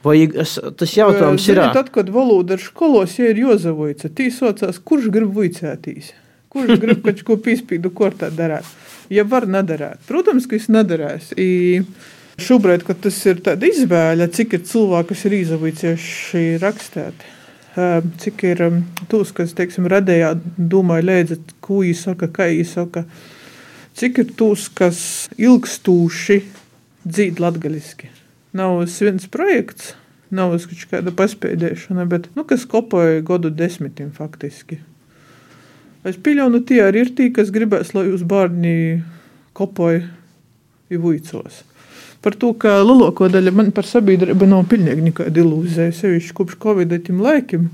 Vai es, tas jautājums Zini, ir? Tad, kad valoda ir skolos, ja ir jozavojica, tī saucās, kurš grib vicētīs? Kurš grib kaut ko pīspīdu kortā darāt? Ja var nedarāt. Protams, ka es nedarēs. I šobrīd, kad tas ir tāda izvēle, cik ir cilvēki, kas ir izavīcieši rakstēt. Cik ir tūs, kas, teiksim, radējā domāja, lēdzat, ko īsaka, kā īsaka. Kā cik ir tūs, kas ilgstūši dzīvo latgaļiski. Nav viens projekts, nav kaut kāda paspēdēšana, bet nu, kas kopoja gadu desmitiem faktiski. Es pieļauju, nu tie arī ir tie, kas gribēs, lai jūs bērni kopoja ivuicos. Par to, ka lielākā daļa man par sabiedrību nav pilnīgi nekāda ilūzija, sevišķi kopš Covid-19 laikiem.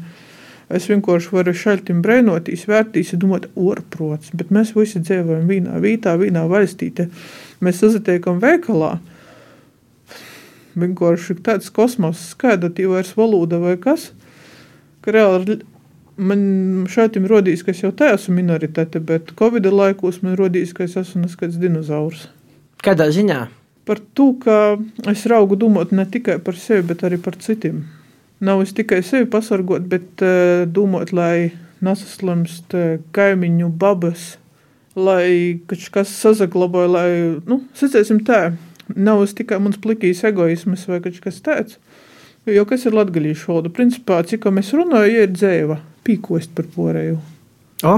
Es vienkārši varu šaltim brēnotīs, vērtīs, domāt, orprots, bet mēs visi dzīvojam vienā vietā, vienā valstī. Te mēs sazatiekam veikalā. Vienkārši tāds kosmos skaidrs, tie vairs valoda vai kas, ka reāli man šeit ir rodījis, ka es jau te esmu minoritāte, bet Covid laikos man rodījis, ka es esmu kāds dinozaurs. Kādā ziņā? Par to, ka es raugu domāt ne tikai par sevi, bet arī par citiem. Nav tikai sevi pasargot, bet uh, domāt, lai nesaslimst uh, kaimiņu babas, lai kas sazaglabāja, lai, nu, sacēsim tā, nav tikai mans plikīs egoisms vai kas tāds. Jo kas ir latgalīšu valoda? Principā, cik mēs runājam, ir dzēva, pīkost par porēju. O,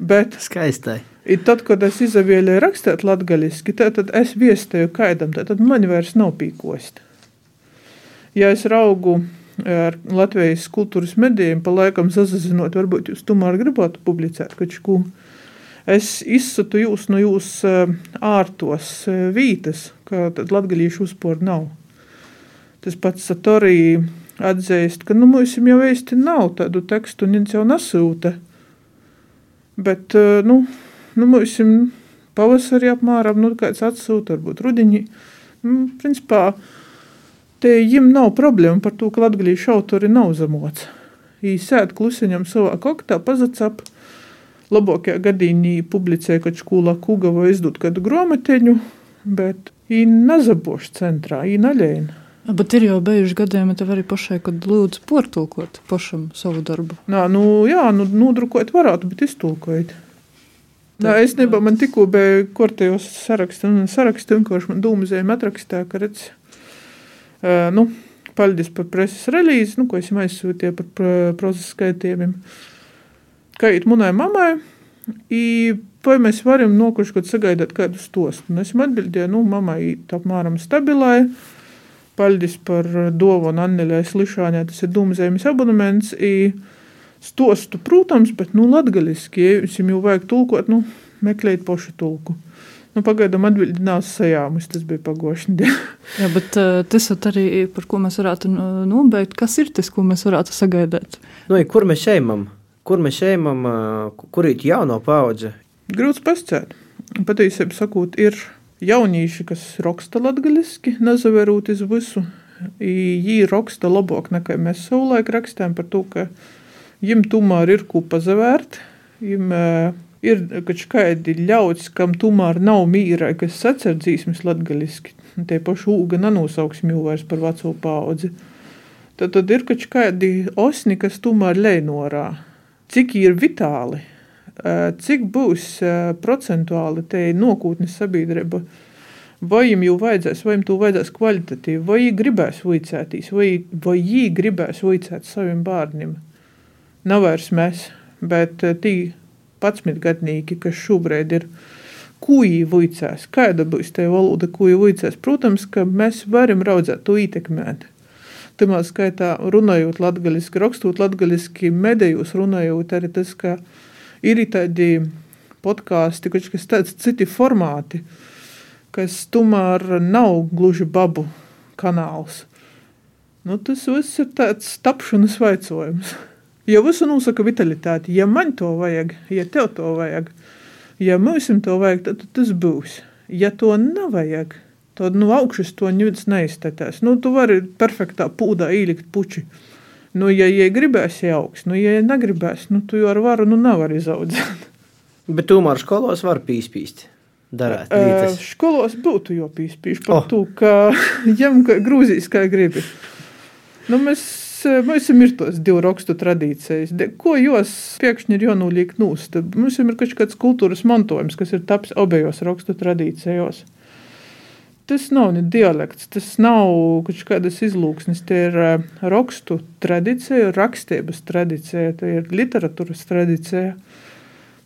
Bet skaistai. ir tad, kad es izvēlēju rakstīt latgaliski, tad, es viestēju kaidam, tad, tad man vairs nav pīkost. Ja es raugu ar Latvijas kultūras medijiem, pa laikam sazazinot, varbūt jūs tomēr gribētu publicēt kaut ko. Es izsatu jūs no jūsu eh, ārtos eh, vītas, ka tad latgalīšu uzporu nav. Tas pats Satorī atzīst, ka nu, mums jau īsti nav tādu tekstu, un viņš jau nesūta. Bet, eh, nu, nu mums pavasarī apmēram, nu, kāds atsūta, varbūt rudiņī. Nu, principā, te viņam nav problēma par to, ka latgalīšu autori nav zemots. Viņi sēd klusiņam savā koktā, pazacap, labākajā gadījumā publicēja kaut ko lakuga vai izdot kādu gromateņu, bet viņi nezaboš centrā, viņi naļēna. Bet ir jau bijuši gadījumi, tev arī pašai, kad lūdzu portulkot pašam savu darbu. Nā, nu, jā, nu, nodrukot varētu, bet iztulkojot. Nā, es nebiju, man tikko bija kortējos saraksti, un saraksti vienkārši man dūmuzējumi atrakstā, ka redz, nu, paldies par preses relīzi, nu, ko esam aizsūtīja par pr- procesa skaitījumiem. Kā iet munai mamai, i, vai mēs varam nokuši, kad sagaidāt kādu stostu. Un esmu atbildēju, nu, mamai iet apmēram stabilai, paldies par dovanu Annelē Slišāņā, tas ir dūmuzējums abonements, i, stostu, protams, bet, nu, latgaliski, ja jums jau vajag tulkot, nu, meklēt pošu tulku. Nu, pagaidām atbildi nav sajāmus, tas bija pagošņi. Jā, bet uh, tas ir arī, par ko mēs varētu nobeigt. Kas ir tas, ko mēs varētu sagaidīt? Nu, i kur mēs šeimam? Kur mēs šeimam, ā, kur ir jauno paudze? Grūts pascēt. Patiesībā sakot, ir jaunieši, kas raksta latgaliski, nezaverot iz visu. Viņi raksta labāk nekā mēs savulaik rakstām par to, ka viņiem tomēr ir ko pazavērt. Viņiem uh, ir kaut kādi ļauts, kam tomēr nav mīra, kas sacer dzīsmes latgaliski. Tie paši ūga nenosauksim jau vairs par veco paudzi. Tad, tad ir kaut kādi osni, kas tomēr leinorā. Cik ir vitāli, cik būs procentuāli te nokūtnes sabiedrība, vai viņam jau vajadzēs, vai viņam to vajadzēs kvalitatīvi, vai viņi gribēs vicētīs, vai, vai viņi gribēs vicēt saviem bērniem. Nav vairs mēs, bet tī 11 gadnieki, kas šobrīd ir, viņi vicēs, kāda būs tā valoda, viņi vicēs. Protams, ka mēs varam raudzēt to ietekmēt. Tamā skaitā runājot latgaliski, rakstot latgaliski, medējos runājot arī tas, ka ir tādi podkāsti, kas tāds citi formāti, kas tomēr nav gluži babu kanāls. Nu, tas viss ir tāds tapšanas vaicojums. Ja visu nosaka vitalitāte, ja man to vajag, ja tev to vajag, ja mums to vajag, tad tas būs. Ja to nevajag, tad no augšas to neviens neiztetēs. Nu, tu vari perfektā pūdā ielikt puči. Nu, ja, ja gribēs jauks, nu, ja negribēs, nu, tu jau ar varu nu, nevar izaudzēt. Bet tomēr skolos var pīspīst. Darēt Uh, skolos būtu jau pīspīši par Oh. to, ka ņem grūzīs, kā gribi. Nu, mēs, mums ir tos divu rakstu tradīcijas. De, ko jūs pēkšņi ir jānoliek nūs? Tad mums ir kaut kāds kultūras mantojums, kas ir taps abejos rakstu tradīcijos. Tas nav ne dialekts, tas nav kaut kādas izlūksnes. Tie ir eh, rakstu tradīcija, rakstības tradīcija, tie ir literatūras tradīcija.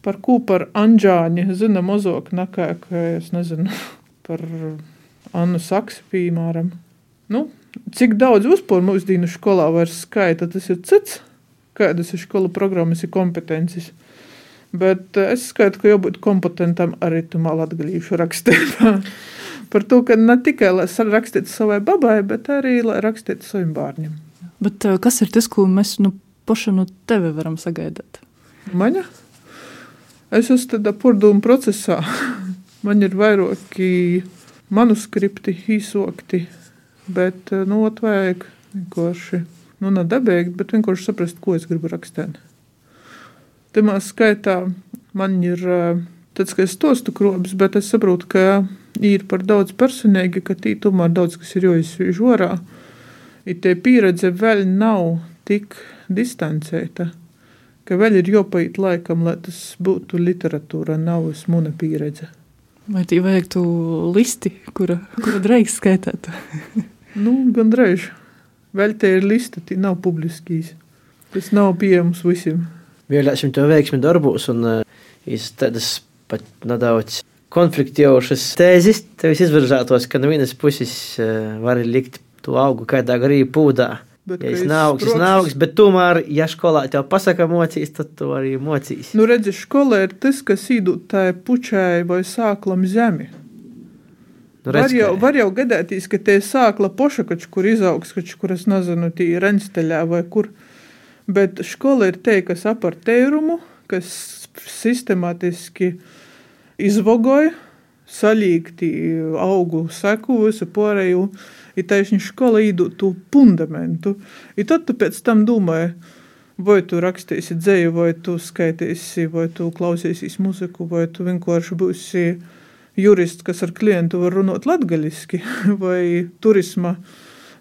Par ko par Anģāņu zina mazāk nekā, ka es nezinu, par Annu Saksu, piemēram. Nu, cik daudz uzporu mūsdienu skolā var skaita, tas ir cits, kādas ir skola programmas ir kompetences. Bet eh, es skaitu, ka jābūt kompetentam arī tumā latgalīšu rakstībā. Par to, ka ne tikai lai rakstītu savai babai, bet arī lai rakstītu saviem bērniem. Bet, eh, kas ir tas, ko mēs nu, paša no tevi varam sagaidīt? Maņa? Es esmu tādā pārdomu procesā. Man ir vairāki manuskripti izsokti, bet nu, vajag vienkārši nu, nedabeigt, bet vienkārši saprast, ko es gribu rakstīt. Tajā skaitā man ir tāds, ka es tostu krobs, bet es saprotu, ka ir par daudz personīgi, ka tī tomēr daudz kas ir jāizsvīž orā. Ir tie pieredze vēl nav tik distancēta, ka vēl ir jāpaiet laikam, lai tas būtu literatūra, nav smuna pieredze. Vai tī vajag tu listi, kura, kura drīkst skaitīt? nu, gandrīz. Vēl te ir lista, tī nav publiskīs. Tas nav pieejams visiem. Vēlēsim to veiksmi darbos un uh, tādas pat nedaudz konfliktīvas tēzes. Tev izvirzētos, ka no vienas puses uh, var likt to augu kādā garīgi pūdā. Bet, ja es nav augsts, nav augsts, bet tomēr, ja skolā tev pasaka mocīs, tad tu arī mocīs. Nu, redzi, skolā ir tas, kas īdūt tai pučai vai sāklam zemi. Nu, redz, var, jau, var jau gadēties, ka tie sākla poša, kač, kur izaugs, kač, kur es nezinu, tī rensteļā vai kur. Bet skola ir te, kas apar tērumu, kas sistemātiski izvogoja, salīgti augu seku, visu pārēju ir taisni skola īdot to fundamentu. I tad tu pēc tam domāji, vai tu rakstīsi dzēju, vai tu skaitīsi, vai tu klausīsies muziku, vai tu vienkārši būsi jurists, kas ar klientu var runāt latgaļiski, vai turisma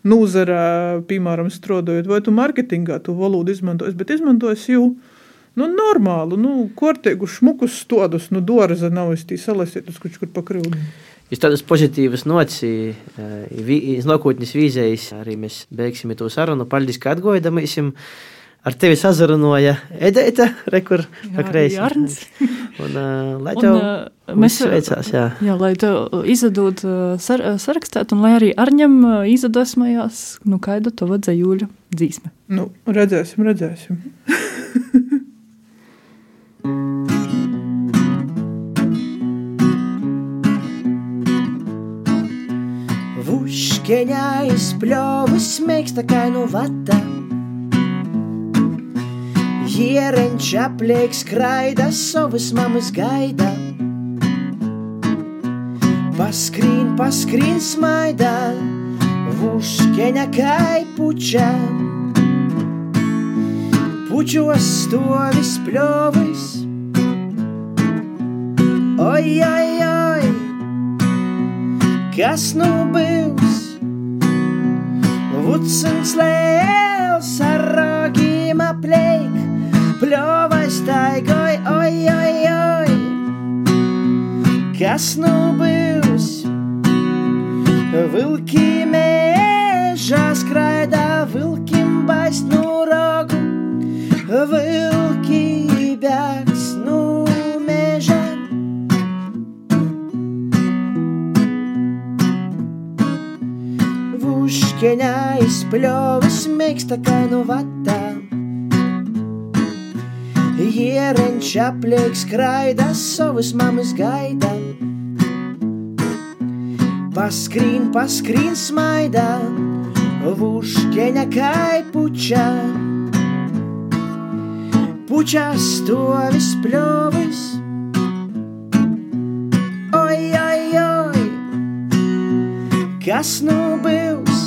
nūzarā, piemēram, strādājot, vai tu marketingā tu valodu izmantosi, bet izmantosi jau nu, normālu, nu, kortēgu šmukus stodus, nu, dārza nav es tī salasīt uz kaut kur pakrūdu. Iz tādas pozitīvas nots, iz nākotnes vīzējas arī mēs beigsim to sarunu. Paldies, ka atgoidamīsim. Ar tevi sazarunāja Edita, rekur, pakreis. Un, uh, lai tev un, mēs sveicās, jā. Jā, lai tev izdod sar, sarakstēt, un lai arī Arņam izdodosmajās, nu, kaidu to vadzējūļu dzīsme. Nu, redzēsim, redzēsim. Vuškeņā izpļovus mėgsta kainų vata. Jierenč apliek skraida, savas mamas gaida. Paskrīn, paskrīn smaida, vuškeņa kai puča. Pučos stovis pļovus. Oi, oi, oi, kas nu būs? Vucens lēls ar rogiem apliek, pļovas taigoj, oi, oi, oi, kas nu būs? Vilki mēžā skraidā, vilki bēgs no meža. Vuškeņā izpļovas mėgsta kainu vatā. Jierenč apliek skraida, savas mamas gaida. Paskrīn, paskrīn smaida, vuškeņa kai puča. Pučā stovis pļovis. Oi, oi, oi, kas nu būs?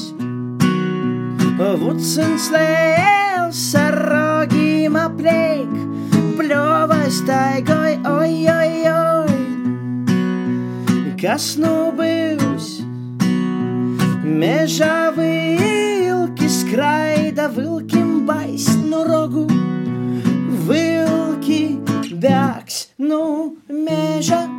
Vucens lēls ar rogiem apliek, pļovas taigoj, oi, oi, oi, kas nu būs? Mežā vilki skraida, vilkim baist no rogu, vilki bēgs no meža.